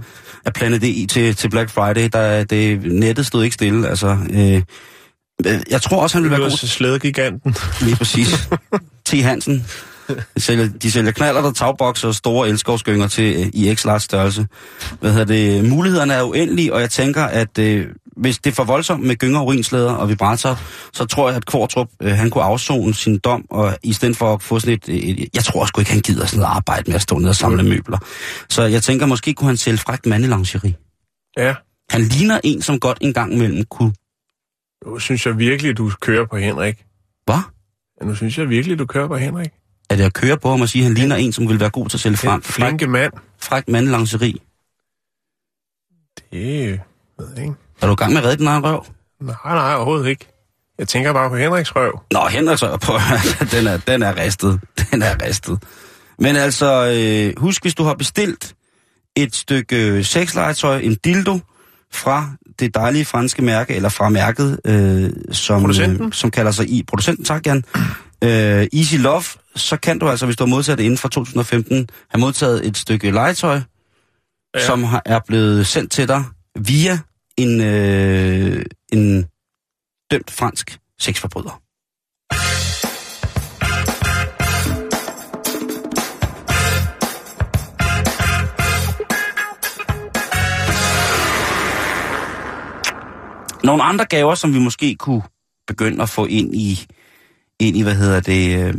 af Planet E til, til Black Friday. Der, det, nettet stod ikke stille, altså. Øh, jeg tror også, han vil være god... slædegiganten. Lige præcis. T. Hansen. De sælger, de sælger knaller, der tagbokser og store elskovsgynger til uh, i x størrelse. Hvad hedder det? Mulighederne er uendelige, og jeg tænker, at uh, hvis det er for voldsomt med gynger, urinslæder og vibrator, så tror jeg, at Kvartrup, uh, han kunne afzone sin dom, og i stedet for at få sådan et, et... Jeg tror også ikke, han gider sådan noget arbejde med at stå ned og samle møbler. Så jeg tænker, måske kunne han sælge fragt mandelingerie. Ja. Han ligner en, som godt en gang imellem kunne nu synes jeg virkelig, du kører på Henrik. Hvad? Ja, nu synes jeg virkelig, du kører på Henrik. Er det at køre på ham og sige, at han ligner en, som vil være god til at sælge frem? Flinke mand. Fræk mandelanceri. Det ved jeg ikke. Er du i gang med at redde den egen røv? Nej, nej, overhovedet ikke. Jeg tænker bare på Henriks røv. Nå, Henrik så på, den er, den er ristet. Den er ristet. Men altså, øh, husk, hvis du har bestilt et stykke sexlegetøj, en dildo, fra det dejlige franske mærke, eller fra mærket, øh, som? Øh, som kalder sig i producenten, tak Jan, øh, Easy Love, så kan du altså, hvis du har modtaget det inden fra 2015, have modtaget et stykke legetøj, ja. som har, er blevet sendt til dig via en, øh, en dømt fransk sexforbryder. Nogle andre gaver, som vi måske kunne begynde at få ind i, ind i hvad hedder det, øh,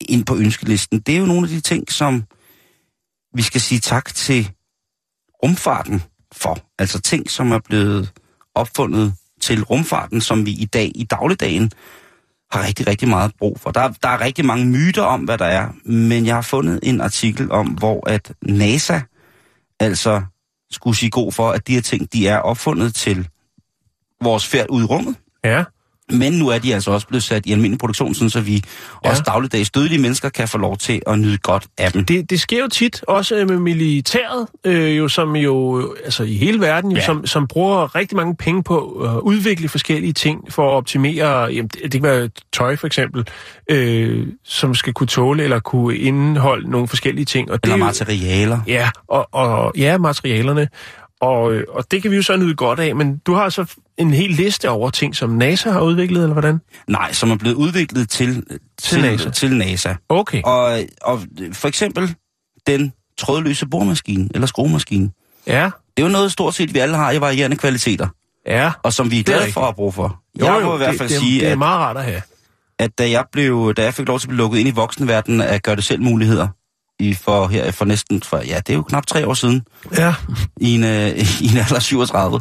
ind på ønskelisten, det er jo nogle af de ting, som vi skal sige tak til rumfarten for. Altså ting, som er blevet opfundet til rumfarten, som vi i dag, i dagligdagen, har rigtig, rigtig meget brug for. Der, der er rigtig mange myter om, hvad der er, men jeg har fundet en artikel om, hvor at NASA altså skulle sige god for, at de her ting, de er opfundet til vores færd ud i rummet. Ja. Men nu er de altså også blevet sat i almindelig produktion, sådan så vi ja. også dagligdags dødelige mennesker kan få lov til at nyde godt af dem. Det, det sker jo tit, også med militæret, øh, jo, som jo, altså i hele verden, jo, Ja. som, som bruger rigtig mange penge på at udvikle forskellige ting for at optimere, jamen, det, det kan være tøj for eksempel, øh, som skal kunne tåle eller kunne indeholde nogle forskellige ting. Og det Eller er materialer. Ja, og, og ja, materialerne. Og, øh, og det kan vi jo så nyde godt af, men du har så en hel liste over ting, som NASA har udviklet, eller hvordan? Nej, som er blevet udviklet til, til, NASA. til NASA. Okay. Og, og for eksempel den trådløse boremaskine, eller skruemaskine. Ja, Det er jo noget stort set, vi alle har i varierende kvaliteter, ja. og som vi er Det er glade for at bruge for. jeg må i hvert det, fald det, sige, det er at, meget rart at have. at da, jeg blev, da jeg fik lov til at blive lukket ind i voksenverdenen af gøre det selv muligheder, i for, her, for næsten, for, ja, det er jo knap tre år siden, Ja. i en, øh, i en alder af 37,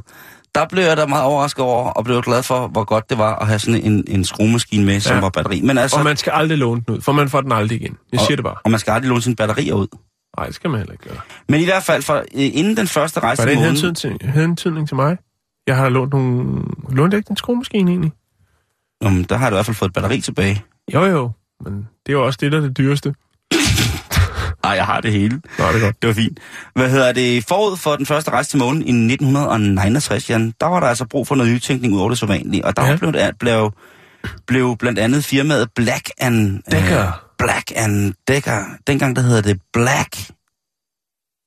der blev jeg da meget overrasket over, og blev glad for, hvor godt det var at have sådan en, en skruemaskine med, som Ja. var batteri. Men altså, Og man skal aldrig låne den ud, for man får den aldrig igen. Jeg siger det bare. og man skal aldrig låne sine batterier ud. Nej, det skal man heller ikke gøre. Men i hvert fald, for, øh, inden den første rejse Var det en hentydning til, hentydning til mig? Jeg har lånt nogle... Lånt ikke den skruemaskine egentlig? Jamen, der har du i hvert fald fået et batteri tilbage. Jo, jo. Men det er jo også det, der er det dyreste. Nej, jeg har det hele. Nå, det er godt. Det var fint. Hvad hedder det? Forud for den første rejse til månen i 1969, Jan, der var der altså brug for noget nytænkning ud over det så vanlige. Og der Ja. blev, blev, blev blandt andet firmaet Black and... Decker. Øh, Black and Decker. Dengang der hedder det Black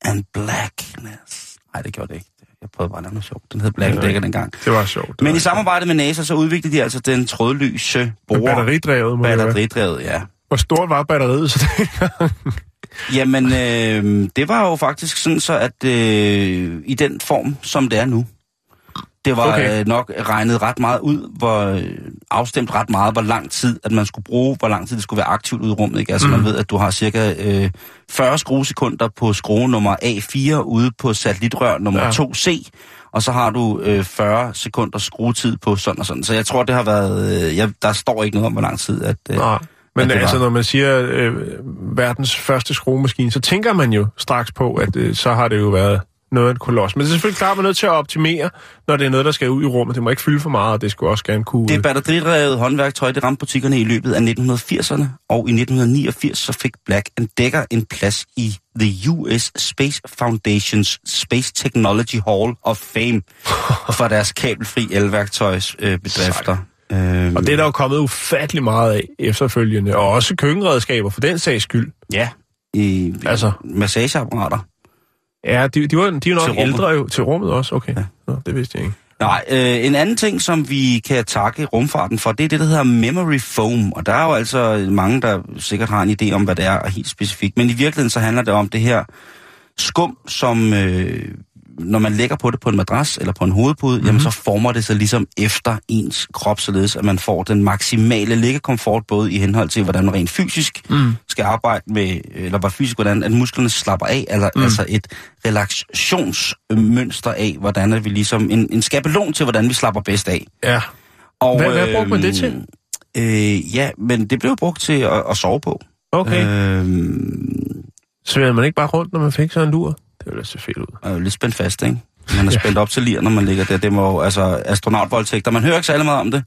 and Blackness. Nej, det gjorde det ikke. Jeg prøvede bare at lave noget sjovt. Den hed Black Ja. Decker dengang. Det var sjovt. Det Men var i samarbejde med NASA, så udviklede de altså den trådløse borer. Batteridrevet, må. Batteridrevet, ja. Hvor stort var batteriet så dengang? Jamen, øh, det var jo faktisk sådan så, at øh, i den form, som det er nu, det var Okay. øh, nok regnet ret meget ud, hvor øh, afstemt ret meget, hvor lang tid, at man skulle bruge, hvor lang tid det skulle være aktivt ude i rummet. Ikke? Altså mm. man ved, at du har cirka øh, 40 skruesekunder på skrue nummer A4 ude på satellitrør nummer ja. 2C, og så har du øh, 40 sekunder skruetid på sådan og sådan. Så jeg tror, det har været... Øh, jeg, der står ikke noget om, hvor lang tid, at... Øh, Nej. Men var- altså, når man siger øh, verdens første skruemaskine, så tænker man jo straks på, at øh, så har det jo været noget af et kolos. Men det er selvfølgelig klart, at man er nødt til at optimere, når det er noget, der skal ud i rummet. Det må ikke fylde for meget, og det skulle også gerne kunne... Det batteridrevet håndværktøj, det ramte butikkerne i løbet af 1980'erne, og i 1989 så fik Black Decker en plads i The US Space Foundations Space Technology Hall of Fame for deres kabelfri elværktøjsbedrifter. Øh. Øhm, Og det er der jo kommet ufattelig meget af efterfølgende, og også køkkenredskaber for den sags skyld. Ja, i Altså. massageapparater. Ja, de, de, var, de er jo nok Til ældre jo. Til rummet også, okay. Ja. Nå, det vidste jeg ikke. Nej, øh, en anden ting, som vi kan takke rumfarten for, det er det, der hedder memory foam. Og der er jo altså mange, der sikkert har en idé om, hvad det er helt specifikt. Men i virkeligheden så handler det om det her skum, som øh, når man lægger på det på en madras eller på en hovedpude, mm-hmm. jamen så former det sig ligesom efter ens krop, således at man får den maksimale liggekomfort, både i henhold til, hvordan man rent fysisk mm. skal arbejde med, eller bare fysisk, hvordan at musklerne slapper af, eller mm. altså et relaxationsmønster af, hvordan at vi ligesom, en, en skabelon til, hvordan vi slapper bedst af. Ja. Og, Hvad- hvad brugte man det til? Øh, ja, men det blev brugt til at, at sove på. Okay. Øh. Sværede man ikke bare rundt, når man fik sådan en lur? Det ville se fedt ud. og lidt spændt fast, ikke? Man er spændt op til lir, når man ligger der. Det må jo, altså, astronautvoldtægter. Man hører ikke særlig meget om det.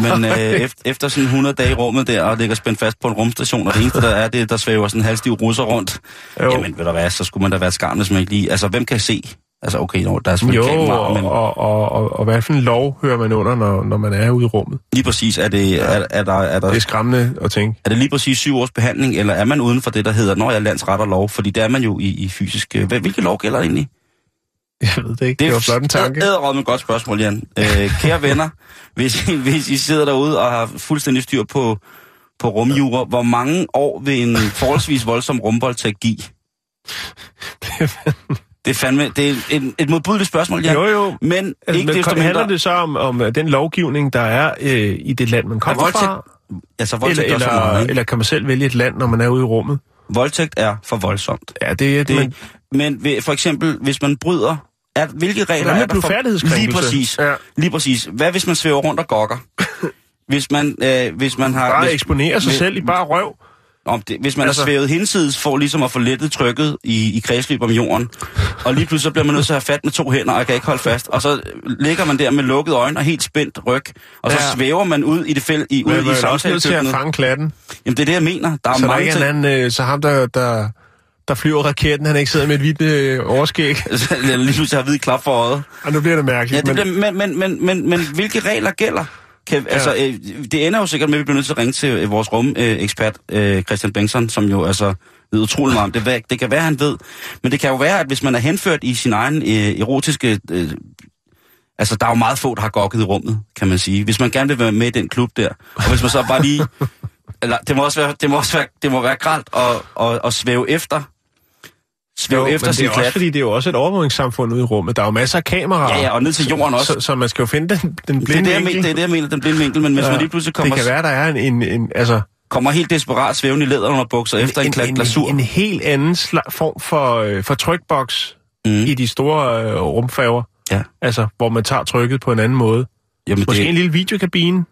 Men øh, efter, efter sådan 100 dage i rummet der, og ligger spændt fast på en rumstation, og det eneste, der er, det der svæver sådan en halvstiv russer rundt. Jo. Jamen, ved du hvad, så skulle man da være skarn, hvis man ikke lige... Altså, hvem kan se? Altså, okay, nå, der er selvfølgelig Jo, kamera, og, men og, og, og, og hvad for en lov hører man under, når, når man er ude i rummet? lige præcis, er det, er, er, der, er, der, Det er skræmmende at tænke. er det lige præcis syv års behandling, eller er man uden for det, der hedder, når jeg er landsret og lov? Fordi det er man jo i, i fysisk... øh, Hvad, hvilke lov gælder egentlig? Jeg ved det ikke. Det, det var blot en tanke. Det er et godt spørgsmål, Jan. Øh, kære venner, hvis, I, hvis I sidder derude og har fuldstændig styr på, på rumjura, hvor mange år vil en forholdsvis voldsom rumvoldtægt give? Det er fandme, det er et, et modbydeligt spørgsmål, Jan. Jo, jo. Men Altså, ikke men desto handler mindre... det så om, om øh, den lovgivning, der er øh, i det land, man kommer voldtægt- fra? Altså, Eller, voldtægt, er for eller, meget, eller kan man selv vælge et land, når man er ude i rummet? voldtægt er for voldsomt. Ja, det er Det, men, men ved, for eksempel, hvis man bryder... Er, hvilke regler med er der for... Lige præcis. Ja. Lige præcis. Hvad hvis man svæver rundt og gokker? hvis man, øh, hvis man har... bare hvis, eksponere sig hvis- selv i bare røv. Om det, hvis man altså, er svævet hinsides for ligesom at få lettet trykket i, i kredsløb om jorden, og lige pludselig så bliver man nødt til at have fat med to hænder, og jeg kan ikke holde fast, og så ligger man der med lukkede øjne og helt spændt ryg, og så Ja. svæver man ud i det fæld, i, ud Men i er samtalekøkkenet. fange klatten. Jamen det er det, jeg mener. Der er Så der mange ikke er en ting. anden, øh, så ham, der, der, der flyver raketten, han ikke sidder med et hvidt øh, overskæg. Lige pludselig har hvid klap for øjet. Og nu bliver det Ja, mærkeligt. det men, bliver, men, men, men, men, men hvilke regler gælder? Kan, altså, øh, det ender jo sikkert med, at vi bliver nødt til at ringe til øh, vores rumekspert, øh, Christian Bengtsson, som jo altså ved utrolig meget om det. Hvad- Det kan være, han ved. Men det kan jo være, at hvis man er henført i sin egen øh, erotiske... Øh, altså, der er jo meget få, der har gokket i rummet, kan man sige. Hvis man gerne vil være med i den klub der, og hvis man så bare lige... Eller, det må også være, det må også være, det må være gralt at, at, at svæve efter svæve jo, efter men det sin er også, klat. fordi det er jo også et overvågningssamfund ude i rummet. Der er jo masser af kameraer. Ja, ja, og ned til jorden også. Så, så man skal jo finde den, den Det er blinde det, vinkel. mener, det er det, jeg mener, den blinde vinkel, men hvis ja, man lige pludselig kommer, Det kan være, der er en, en, en altså, kommer helt desperat svævende i læder under bukser efter en, klat glasur. en, en helt anden form for, øh, for trykboks Mm. i de store øh, rumfærger. Ja. Altså, hvor man tager trykket på en anden måde. Jamen, Måske det, en lille videokabine,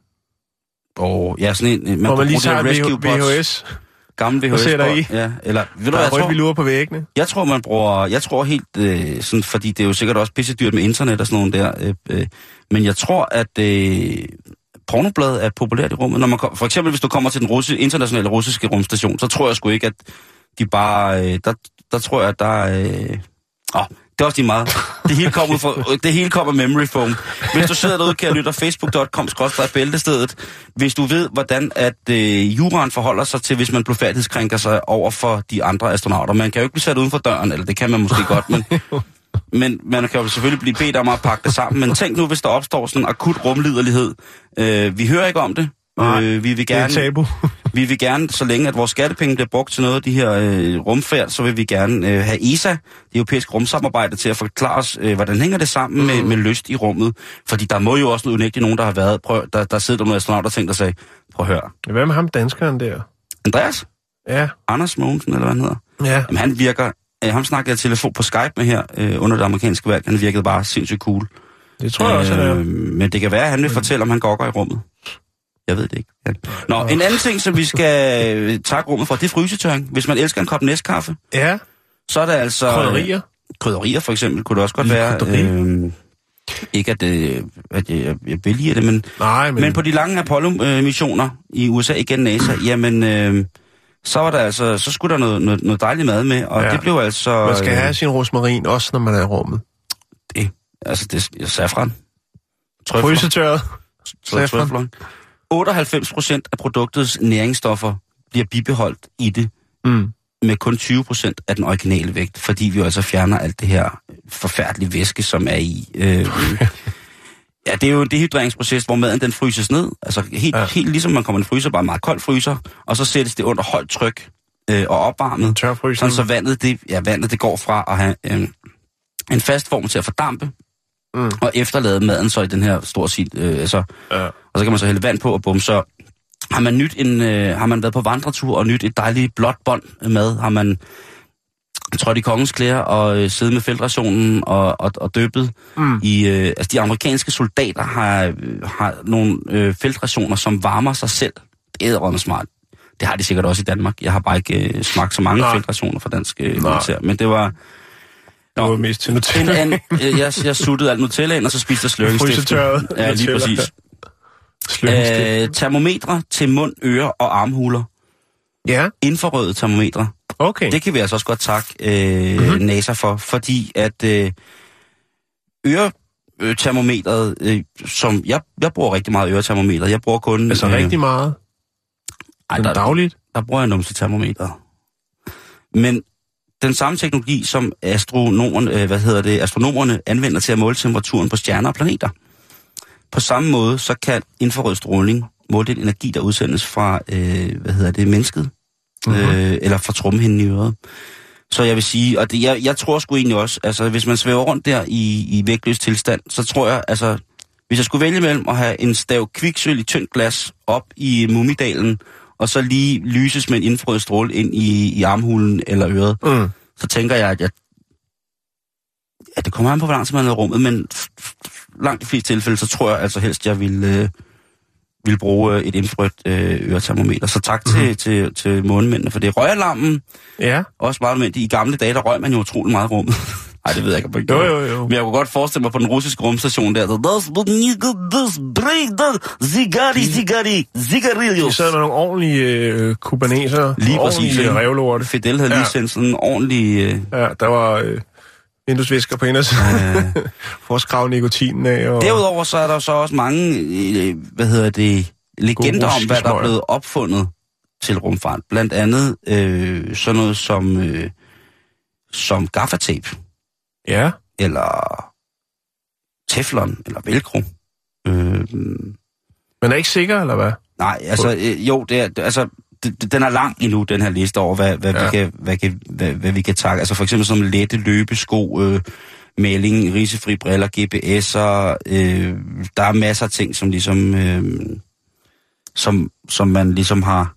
oh, ja, sådan en, man hvor man lige tager det en VHS, gammel VHS sætter i. Ja, eller, ved du der er jeg rødt tror, på væggene. jeg tror, man bruger, jeg tror helt, øh, sådan, fordi det er jo sikkert også pisse dyrt med internet og sådan nogle der, øh, øh, men jeg tror, at øh, pornoblad er populært i rummet. Når man kom, for eksempel, hvis du kommer til den russi, internationale russiske rumstation, så tror jeg sgu ikke, at de bare, øh, der, der tror jeg, at der er, øh, åh, det er også lige meget. Det hele kommer fra, det hele kommer memory foam. Hvis du sidder derude, kan jeg lytte facebook.com bæltestedet. Hvis du ved, hvordan at øh, juraen forholder sig til, hvis man blufærdighedskrænker sig over for de andre astronauter. Man kan jo ikke blive sat uden for døren, eller det kan man måske godt, men, men man kan jo selvfølgelig blive bedt om at pakke det sammen. Men tænk nu, hvis der opstår sådan en akut rumliderlighed. Øh, vi hører ikke om det. Nej, øh, vi vil Det er gerne, tabu. Vi vil gerne, så længe at vores skattepenge bliver brugt til noget af de her øh, rumfærd, så vil vi gerne øh, have ESA, det europæiske rumsamarbejde, til at forklare os, øh, hvordan hænger det sammen mm. med, med lyst i rummet. Fordi der må jo også unægteligt nogen, der har været, prøv, der, der sidder nogle astronauter og tænkt og sagde, prøv at høre. Hvad med ham danskeren der? Andreas? Ja, Anders Mogensen, eller hvad han hedder? ja. Jamen, han virker, øh, ham snakkede jeg telefon på Skype med her øh, under det amerikanske valg. Han virkede bare sindssygt cool. Det tror jeg også, han er. Øh, men det kan være, at han vil fortælle, om han gokker i rummet. Jeg ved det ikke. Ja. Nå, en anden ting, som vi skal øh, takke rummet for, det er frysetørring. Hvis man elsker en kop næstkaffe, Ja, så er der altså... øh, krydderier. Krydderier for eksempel, kunne det også godt Lille være. krydderi. Øh, ikke at, øh, at jeg, jeg vælger det, men, Nej, men, men, på de lange Apollo-missioner i USA, igen NASA, jamen, øh, så var der altså, så skulle der noget, noget, noget dejligt mad med, og Ja. det blev altså... man skal øh, have sin rosmarin, også når man er i rummet. det, altså, det er safran. Trøfler. Frysetørret. Trø- Safran. Trøfler. 98 procent af produktets næringsstoffer bliver bibeholdt i det, Mm. med kun 20 procent af den originale vægt, fordi vi altså fjerner alt det her forfærdelige væske, som er i. Øh, ja, det er jo en dehydreringsproces, hvor maden den fryses ned. Altså helt, Ja. helt ligesom man kommer i en fryser, bare en meget kold fryser, og så sættes det under højt tryk øh, og opvarmet. Sådan så vandet, det, ja, vandet det går fra at have øh, en fast form til at fordampe, Mm. og efterlade maden så i den her store sil, øh, altså, Ja. og så kan man så hælde vand på og bum, så har man nyt en, øh, har man været på vandretur og nyt et dejligt blåt bånd med, har man trådt i kongens klæder og øh, siddet med feltrationen og, og, og døbet Mm. i, øh, altså de amerikanske soldater har, øh, har nogle øh, feltrationer, som varmer sig selv. Det er smart. Det har de sikkert også i Danmark. Jeg har bare ikke øh, smagt så mange Nej. feltrationer fra dansk øh, militær. Men det var, Det var mest til Nutella. øh, jeg, jeg suttede alt Nutella ind, og så spiste jeg sløringsstiften. Ja, lige præcis. Øh, termometre til mund, ører og armhuler. Ja, Infrarøde termometre. okay. Det kan vi altså også godt takke øh, Mhm. mm-hmm. NASA for, fordi at øh, øretermometret, øh, som jeg, jeg bruger rigtig meget øretermometer. Jeg bruger kun... Altså rigtig meget. ej, der, dagligt. der bruger jeg numsetermometer. Men den samme teknologi, som astronomerne, øh, hvad hedder det, astronomerne anvender til at måle temperaturen på stjerner og planeter. På samme måde, så kan infrarød stråling måle den energi, der udsendes fra, øh, hvad hedder det, mennesket, Mhm. mm-hmm. øh, eller fra trommehinden i øret. Så jeg vil sige, og det, jeg, jeg tror sgu egentlig også, altså hvis man svæver rundt der i, i vægtløs tilstand, så tror jeg, altså hvis jeg skulle vælge mellem at have en stav kviksøl i tyndt glas op i mumidalen, og så lige lyses med en infrarød stråle ind i, i armhulen eller øret, Mm. så tænker jeg, at jeg, ja, det kommer an på, hvor langt man er i rummet, men langt de fleste tilfælde, så tror jeg altså helst, jeg vil, øh, vil bruge øh, et infrarødt øh, øretermometer. Så tak Mhm. mm-hmm. til, til, til månemændene for det. Røgalarmen, Ja, også meget nødvendigt. I gamle dage, der røg man jo utrolig meget rummet. Nej, det ved jeg ikke, om jeg jo gjorde. jo jo. Men jeg kunne godt forestille mig på den russiske rumstation der. "Das nigga, das bring the zigari, zigari, De zigarillos. sad med nogle ordentlige øh, kubaneser. Lige præcis. Ordentlige revlorte. Fidel havde Ja. lige sendt sådan en ordentlig... Øh, Ja, der var øh, vinduesvisker på indersiden. øh, For at skrave nikotinen af. Og... Derudover så er der så også mange, øh, hvad hedder det, legender om, hvad der er blevet opfundet til rumfart. Blandt andet øh, sådan noget som, øh, som gaffatape, Ja, eller teflon, eller velcro. Øh, men er ikke sikker, eller hvad? nej, altså, øh, jo, det er, altså, den er lang endnu, den her liste over, hvad, hvad. Ja. vi, kan, hvad, kan, hvad, hvad vi kan takke. Altså for eksempel som lette løbesko, øh, maling, risefri briller, GPS'er. Øh, der er masser af ting, som ligesom... Øh, som, som man ligesom har,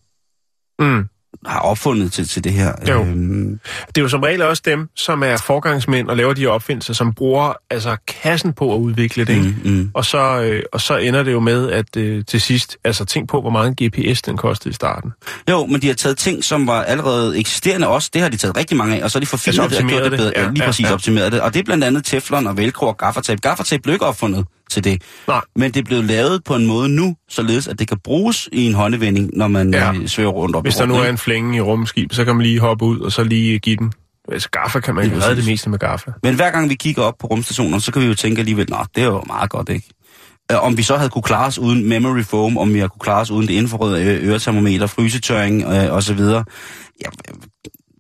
Mm. Har opfundet til, til det her. Jo. Øhm, Det er jo som regel også dem, som er forgangsmænd og laver de opfindelser, som bruger altså kassen på at udvikle det. Ikke? mm, mm. Og, så, øh, og så ender det jo med, at øh, til sidst, altså tænk på, hvor meget en GPS den kostede i starten. Jo, men de har taget ting, som var allerede eksisterende også. Det har de taget rigtig mange af, og så har de forfinet Altså det og gjort det det. bedre. Ja, Ja, lige ja, præcis ja. optimeret det. Og det er blandt andet teflon og velcro og gaffertape. Gaffertape blev ikke opfundet til det. Nej. Men det er blevet lavet på en måde nu, således at det kan bruges i en håndevending, når man Ja. ja. svæver rundt op Hvis der nu er en flænge i rumskib, så kan man lige hoppe ud og så lige give den. Altså gaffa kan man jo redde det meste med gaffa. Men hver gang vi kigger op på rumstationen, så kan vi jo tænke alligevel, nå, det er jo meget godt, ikke? Øh, Om vi så havde kunne klare os uden memory foam, om vi havde kunne klare os uden det infrarøde ø- øretermometer, frysetørring øh, og så videre. Ja, øh,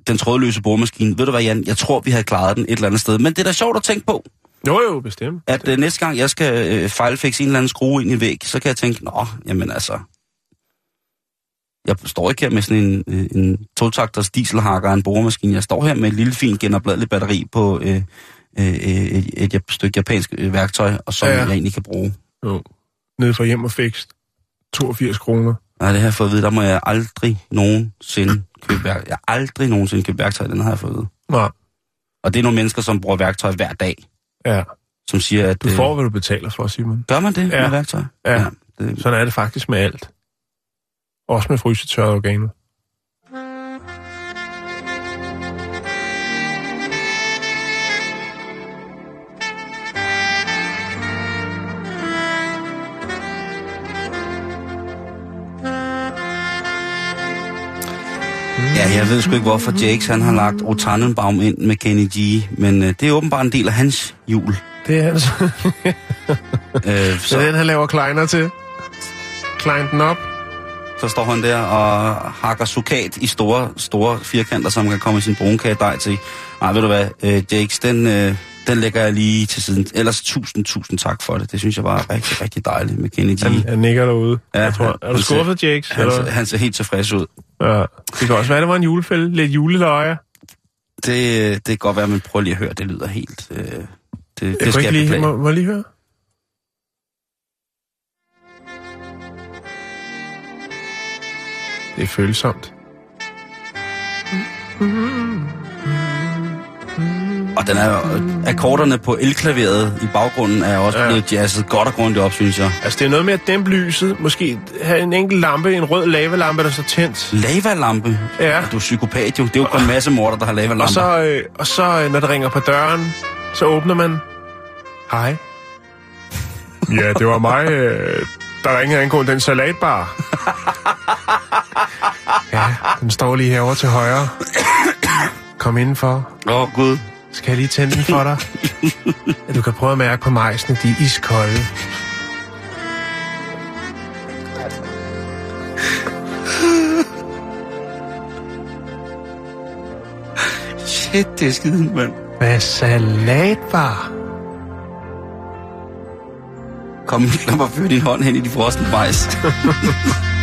den trådløse boremaskine. Ved du hvad, Jan? Jeg tror, vi havde klaret den et eller andet sted. Men det er da sjovt at tænke på, Jo, jo, bestemt. at øh, næste gang jeg skal øh, fejlfixe en eller anden skrue ind i væg, så kan jeg tænke, nå, jamen altså... Jeg står ikke her med sådan en, øh, en togtakters dieselhakker og en boremaskine. Jeg står her med et lille fint genopladeligt batteri på øh, øh, et, et, et stykke japansk øh, værktøj, og som Ja, ja, jeg egentlig kan bruge. Jo. Nede fra hjem og fikst. 82 kroner. Nej, det har jeg fået at vide, der må jeg aldrig nogensinde købe værktøj. Jeg aldrig nogensinde købt værktøj, den har jeg fået at vide. Nej. Og det er nogle mennesker, som bruger værktøj hver dag, Ja. som siger, at... Du får, hvad du betaler for, Simon. Gør man det Ja. med værktøj? Ja. det, Sådan er det faktisk med alt. Også med frysetørrede organer. Ja, jeg ved sgu ikke, hvorfor Jakes han har lagt O Tannenbaum ind med Kenny G, men øh, det er åbenbart en del af hans jul. Det er altså... Øh, Så så, den, han laver kleiner til. Klein den op. så står han der og hakker sukat i store, store firkanter, som kan komme i sin brunkage dej til. Nej, ved du hvad, øh, Jakes, den, øh, den lægger jeg lige til siden. Ellers tusind, tusind tak for det. Det synes jeg var rigtig, rigtig dejligt med Kenny G. Han, han nikker derude. Ja, jeg tror. han- Er du skuffet, Jakes? Han, eller? han ser helt tilfreds ud. Ja. Det kan også være, det var en julefælde. Lidt juleløje. Det, det kan godt være, men prøv lige at høre, det lyder helt... Øh, det, Jeg det skal ikke jeg lige, beklage. må, må jeg lige høre? Det er følsomt. Og den er, akkorderne på elklaveret i baggrunden er også Ja. blevet jazzet godt og grundigt op, synes jeg. Altså, det er noget med at dæmpe lyset. Måske have en enkelt lampe, en rød lavalampe, der så tændt. Lavalampe? Ja. Du er psykopat jo. Det er jo kun en masse morder, der har lavalamper. Og så, øh, og så øh, når det ringer på døren, så åbner man. Hej. Ja, det var mig, øh, der ringede angående den salatbar. Ja, den står lige herovre til højre. Kom indenfor. Åh, oh, Gud. Skal jeg lige tænde den for dig? Ja, du kan prøve at mærke på majsene, de er iskolde. Shit, det er skide, mand. Hvad salatbar? Kom, lad mig føre din hånd hen i de frosne majs.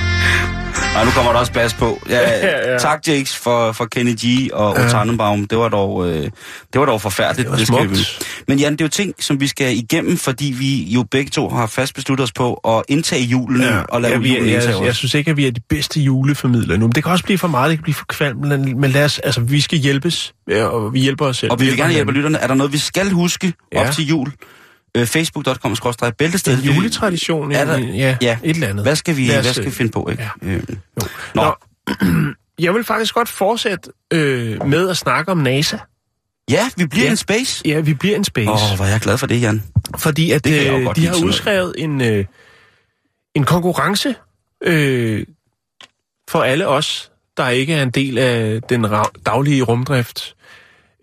Nej, nu kommer der også bas på. Ja, Ja, ja. Tak, Jakes, for, for Kenny G og Ja. ja. Tannenbaum. Det var dog, øh, det var dog forfærdeligt. Det var skal vi. Men Jan, det er jo ting, som vi skal igennem, fordi vi jo begge to har fast besluttet os på at indtage julen og lade ja, vi, julen jeg, indtage jeg, jeg synes ikke, at vi er de bedste juleformidlere nu. Men det kan også blive for meget, det kan blive for kvalmt. Men, lad os, altså, vi skal hjælpes, ja, og vi hjælper os selv. Og vi vil gerne hjælpe lytterne. Er der noget, vi skal huske Ja. op til jul? Øh, Facebook.com bæltested. En juletradition, Er der- ja, ja. et eller andet. Hvad skal vi, hvad skal vi finde på, ikke? ja. Øh, Jo. Nå. Nå. Jeg vil faktisk godt fortsætte øh, med at snakke om NASA. Ja, vi bliver Ja. en space. Ja, vi bliver en space. Åh, oh, hvor er jeg glad for det, Jan. Fordi at Det øh, de har udskrevet en, øh, en konkurrence øh, for alle os, der ikke er en del af den daglige rumdrift.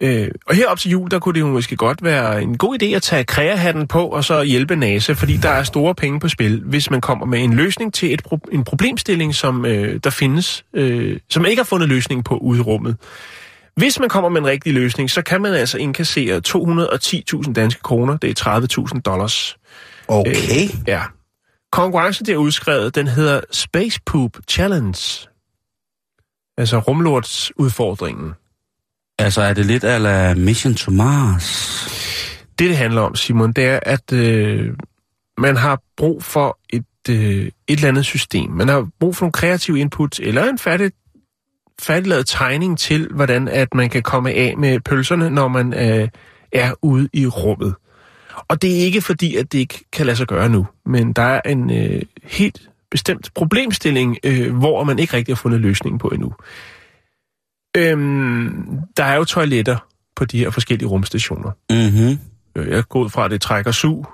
Øh, og herop til jul, der kunne det jo måske godt være en god idé at tage kreahatten på og så hjælpe NASA, fordi der er store penge på spil, hvis man kommer med en løsning til et pro- en problemstilling, som der der findes, øh, som ikke har fundet løsning på ude i rummet. Hvis man kommer med en rigtig løsning, så kan man altså indkassere 210.000 danske kroner, det er 30.000 dollars. Okay. Øh, ja. Konkurrencen, der er udskrevet, den hedder Space Poop Challenge. Altså rumlortsudfordringen. Altså, er det lidt ala Mission to Mars? Det, det handler om, Simon, det er, at øh, man har brug for et, øh, et eller andet system. Man har brug for nogle kreative input, eller en færdig, færdiglavet tegning til, hvordan at man kan komme af med pølserne, når man øh, er ude i rummet. Og det er ikke fordi, at det ikke kan lade sig gøre nu, men der er en øh, helt bestemt problemstilling, øh, hvor man ikke rigtig har fundet løsningen på endnu. Øhm, der er jo toiletter på de her forskellige rumstationer. Mhm. Øh, Jeg går ud fra, at det trækker sug,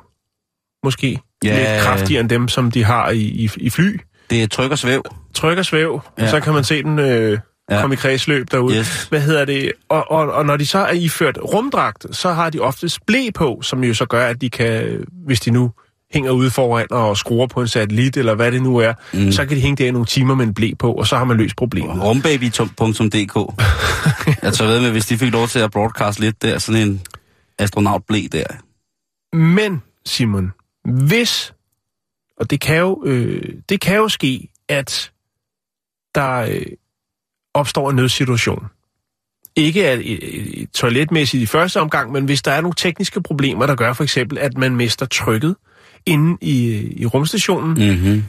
måske. Ja. Lidt kraftigere end dem, som de har i, i, i fly. Det er tryk og svæv. Tryk og svæv. Ja. og så kan man se den øh, Ja. komme i kredsløb derude. Yes. Hvad hedder det? Og, og, og når de så er iført rumdragt, så har de ofte blæ på, som jo så gør, at de kan, hvis de nu hænger ude foran og skruer på en satellit, eller hvad det nu er, mm. så kan de hænge der i nogle timer med en blæ på, og så har man løst problemet. Rumbaby.dk Jeg tager ved med, hvis de fik lov til at broadcast lidt der, sådan en astronaut blæ der. Men, Simon, hvis, og det kan jo, øh, det kan jo ske, at der øh, opstår en nødsituation. Ikke at, øh, øh, toiletmæssigt i første omgang, men hvis der er nogle tekniske problemer, der gør for eksempel, at man mister trykket inde i, i rumstationen, Mhm.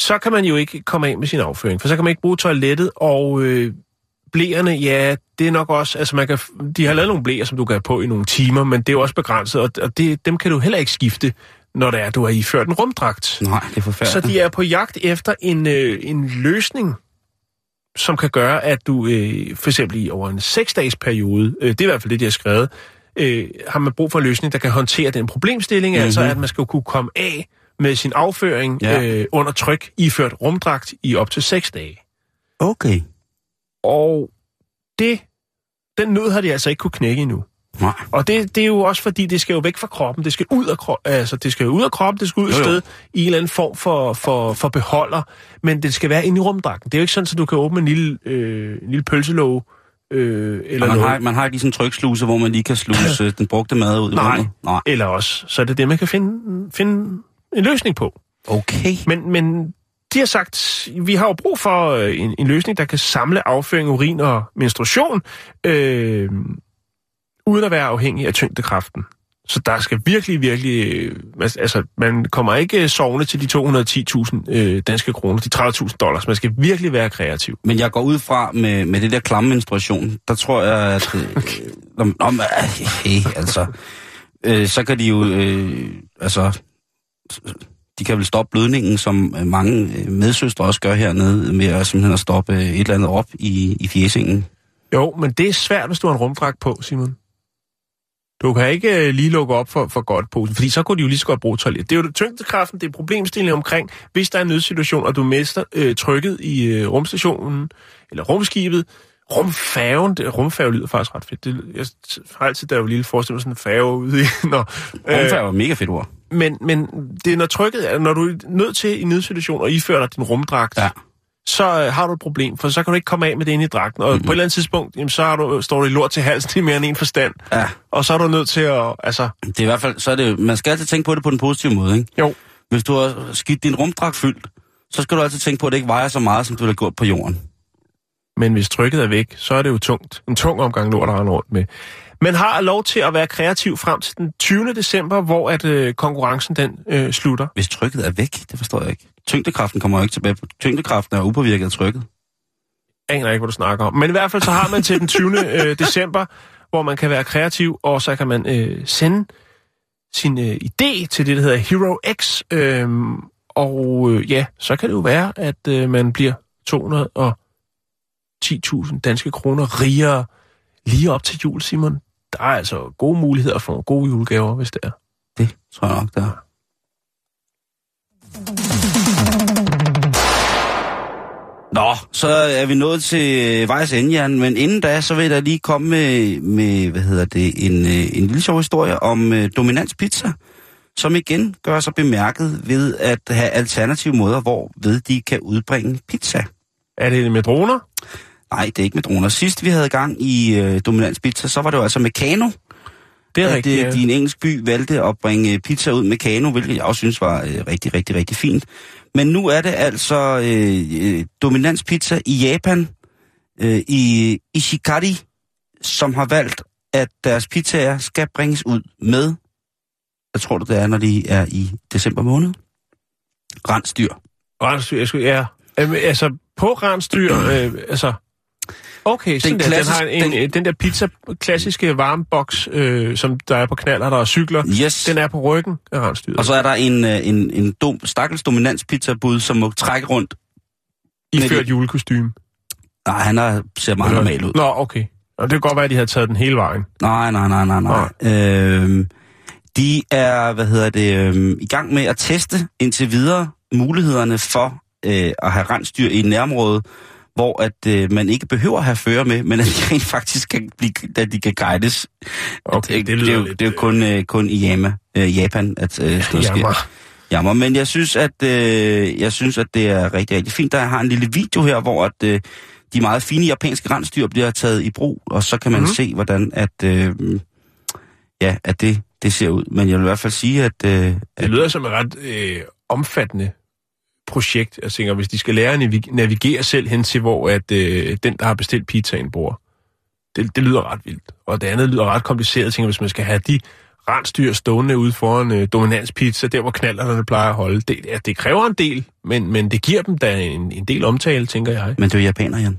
så kan man jo ikke komme af med sin afføring, for så kan man ikke bruge toilettet, og øh, blæerne, ja, det er nok også, altså man kan, de har lavet nogle blæer, som du kan have på i nogle timer, men det er jo også begrænset, og, og det, dem kan du heller ikke skifte, når det er, du har iført en rumdragt. Nej, det er Så forfærdeligt. de er på jagt efter en, øh, en løsning, som kan gøre, at du øh, for eksempel i over en seksdages periode, øh, det er i hvert fald det, de har skrevet, øh, har man brug for en løsning, der kan håndtere den problemstilling, mm-hmm. altså at man skal kunne komme af med sin afføring Ja. øh, under tryk, iført rumdragt i op til seks dage. Okay. Og det, den nød har de altså ikke kunne knække endnu. Nej. Og det, det er jo også fordi, det skal jo væk fra kroppen. Det skal ud af, kro- altså, det skal ud af kroppen, det skal ud et sted i en eller anden form for, for, for beholder. Men det skal være inde i rumdragten. Det er jo ikke sådan, at du kan åbne en lille, øh, en lille pølselåge øh, eller man noget. har, man har ikke en tryksluse, hvor man lige kan sluse øh, den brugte mad ud i Nej. rummet. Nej. Eller også, så er det det, man kan finde, finde en løsning på. Okay. Men, men de har sagt, vi har jo brug for øh, en, en løsning, der kan samle afføring, urin og menstruation, øh, uden at være afhængig af tyngdekraften. Så der skal virkelig, virkelig... øh, Altså, man kommer ikke sovende til de 210.000 øh, danske kroner, de 30.000 dollars. Man skal virkelig være kreativ. Men jeg går ud fra med, med det der klamme menstruation, der tror jeg, at... Øh, om, om, hey, altså... Øh, så kan de jo... Øh, altså... De kan vel stoppe blødningen, som øh, mange øh, medsøstre også gør hernede, med at simpelthen at stoppe øh, et eller andet op i, i fjesingen. Jo, men det er svært, hvis du har en rumdragt på, Simon. Du kan ikke øh, lige lukke op for, for godt posen, fordi så kunne de jo lige så godt bruge toilet. Det er jo tyngdekraften, det er problemstillingen omkring, hvis der er en nødsituation, og du mister øh, trykket i øh, rumstationen, eller rumskibet, rumfærgen, det, rumfærge lyder faktisk ret fedt. Det, jeg har altid, der er jo lille forestillet mig sådan en færge ude i... Når, Rumfærd var et mega fedt ord. men, men det er når trykket er, når du er nødt til i nødsituation at iføre dig din rumdragt, Ja. Så øh, har du et problem, for så kan du ikke komme af med det inde i dragten. Og mm-hmm. på et eller andet tidspunkt, jamen, så har du, står du i lort til halsen i mere end en forstand. Ja. Og så er du nødt til at... Altså, Det er i hvert fald, så er det, man skal altid tænke på det på den positive måde, ikke? jo, Hvis du har skidt din rumdragt fyldt, så skal du altid tænke på, at det ikke vejer så meget, som du har gjort på jorden. men hvis trykket er væk, så er det jo tungt. En tung omgang lort at rende rundt med. Men har lov til at være kreativ frem til den 20. december, hvor at øh, konkurrencen den øh, slutter. Hvis trykket er væk, det forstår jeg ikke. Tyngdekraften kommer jo ikke tilbage. Tyngdekraften er upåvirket af trykket. aner ikke, hvad du snakker om. Men i hvert fald så har man til den 20. øh, december, hvor man kan være kreativ, og så kan man øh, sende sin øh, idé til det, der hedder Hero X. Øh, og øh, ja, så kan det jo være, at øh, man bliver 210.000 danske kroner rigere lige op til jul, Simon. Der er altså gode muligheder for nogle gode julegaver, hvis det er. Det tror jeg nok, der er. Nå, så er vi nået til vejs ende, Jan. Men inden da, så vil jeg da lige komme med, med hvad hedder det, en, øh, en lille sjov historie om uh, Dominans Pizza, som igen gør sig bemærket ved at have alternative måder, hvor ved de kan udbringe pizza. Er det med droner? Nej, det er ikke med droner. Sidst vi havde gang i uh, Dominans Pizza, så var det jo altså med kano. Det er at rigtigt. øh, ja. en engelsk by valgte at bringe pizza ud med kano, hvilket jeg også synes var øh, rigtig, rigtig, rigtig fint. Men nu er det altså øh, øh, Dominans Pizza i Japan, øh, i Ishikari, som har valgt, at deres pizzaer skal bringes ud med, jeg tror det er, når de er i december måned, rensdyr. Rensdyr, jeg skulle, ja. Øhm, altså, på rensdyr, øh, altså... Okay, sådan den, der, den klassisk- har en, den, den der pizza, klassiske varmeboks, øh, som der er på knaller, der er cykler, Yes. den er på ryggen af rensdyret. Og så er der en, øh, en, en dum, stakkels dominans pizzabud, som må trække rundt. iført julekostyme. Nej, han er, ser meget normal ud. Nå, okay. Og det kan godt være, at de havde taget den hele vejen. Nej, nej, nej, nej, nej. Øhm, de er, hvad hedder det, øhm, i gang med at teste indtil videre mulighederne for øh, at have rensdyr i et nærområde, hvor at øh, man ikke behøver at have fører med, men at de rent faktisk kan blive, at de kan guides. Okay, det det, lyder er jo, lidt, det er jo kun, øh, kun i Yama, øh, Japan, at øh, noget sker. Jammer. Jammer, men jeg synes, at øh, jeg synes, at det er rigtig, rigtig fint. Der har en lille video her, hvor at, øh, de meget fine japanske rensdyr bliver taget i brug, og så kan man Mhm. mm-hmm. se, hvordan at, øh, ja, at det, det ser ud. Men jeg vil i hvert fald sige, at... Øh, Det at lyder som et ret øh, omfattende projekt. Jeg tænker, hvis de skal lære at navigere selv hen til, hvor at, øh, den, der har bestilt pizzaen, bor. Det, det lyder ret vildt. Og det andet lyder ret kompliceret. Jeg tænker, hvis man skal have de rensdyr stående ude foran øh, dominanspizza, der hvor knallerne plejer at holde. Det, ja, det kræver en del, men, men det giver dem da en, en del omtale, tænker jeg. men det er japaner, Jan.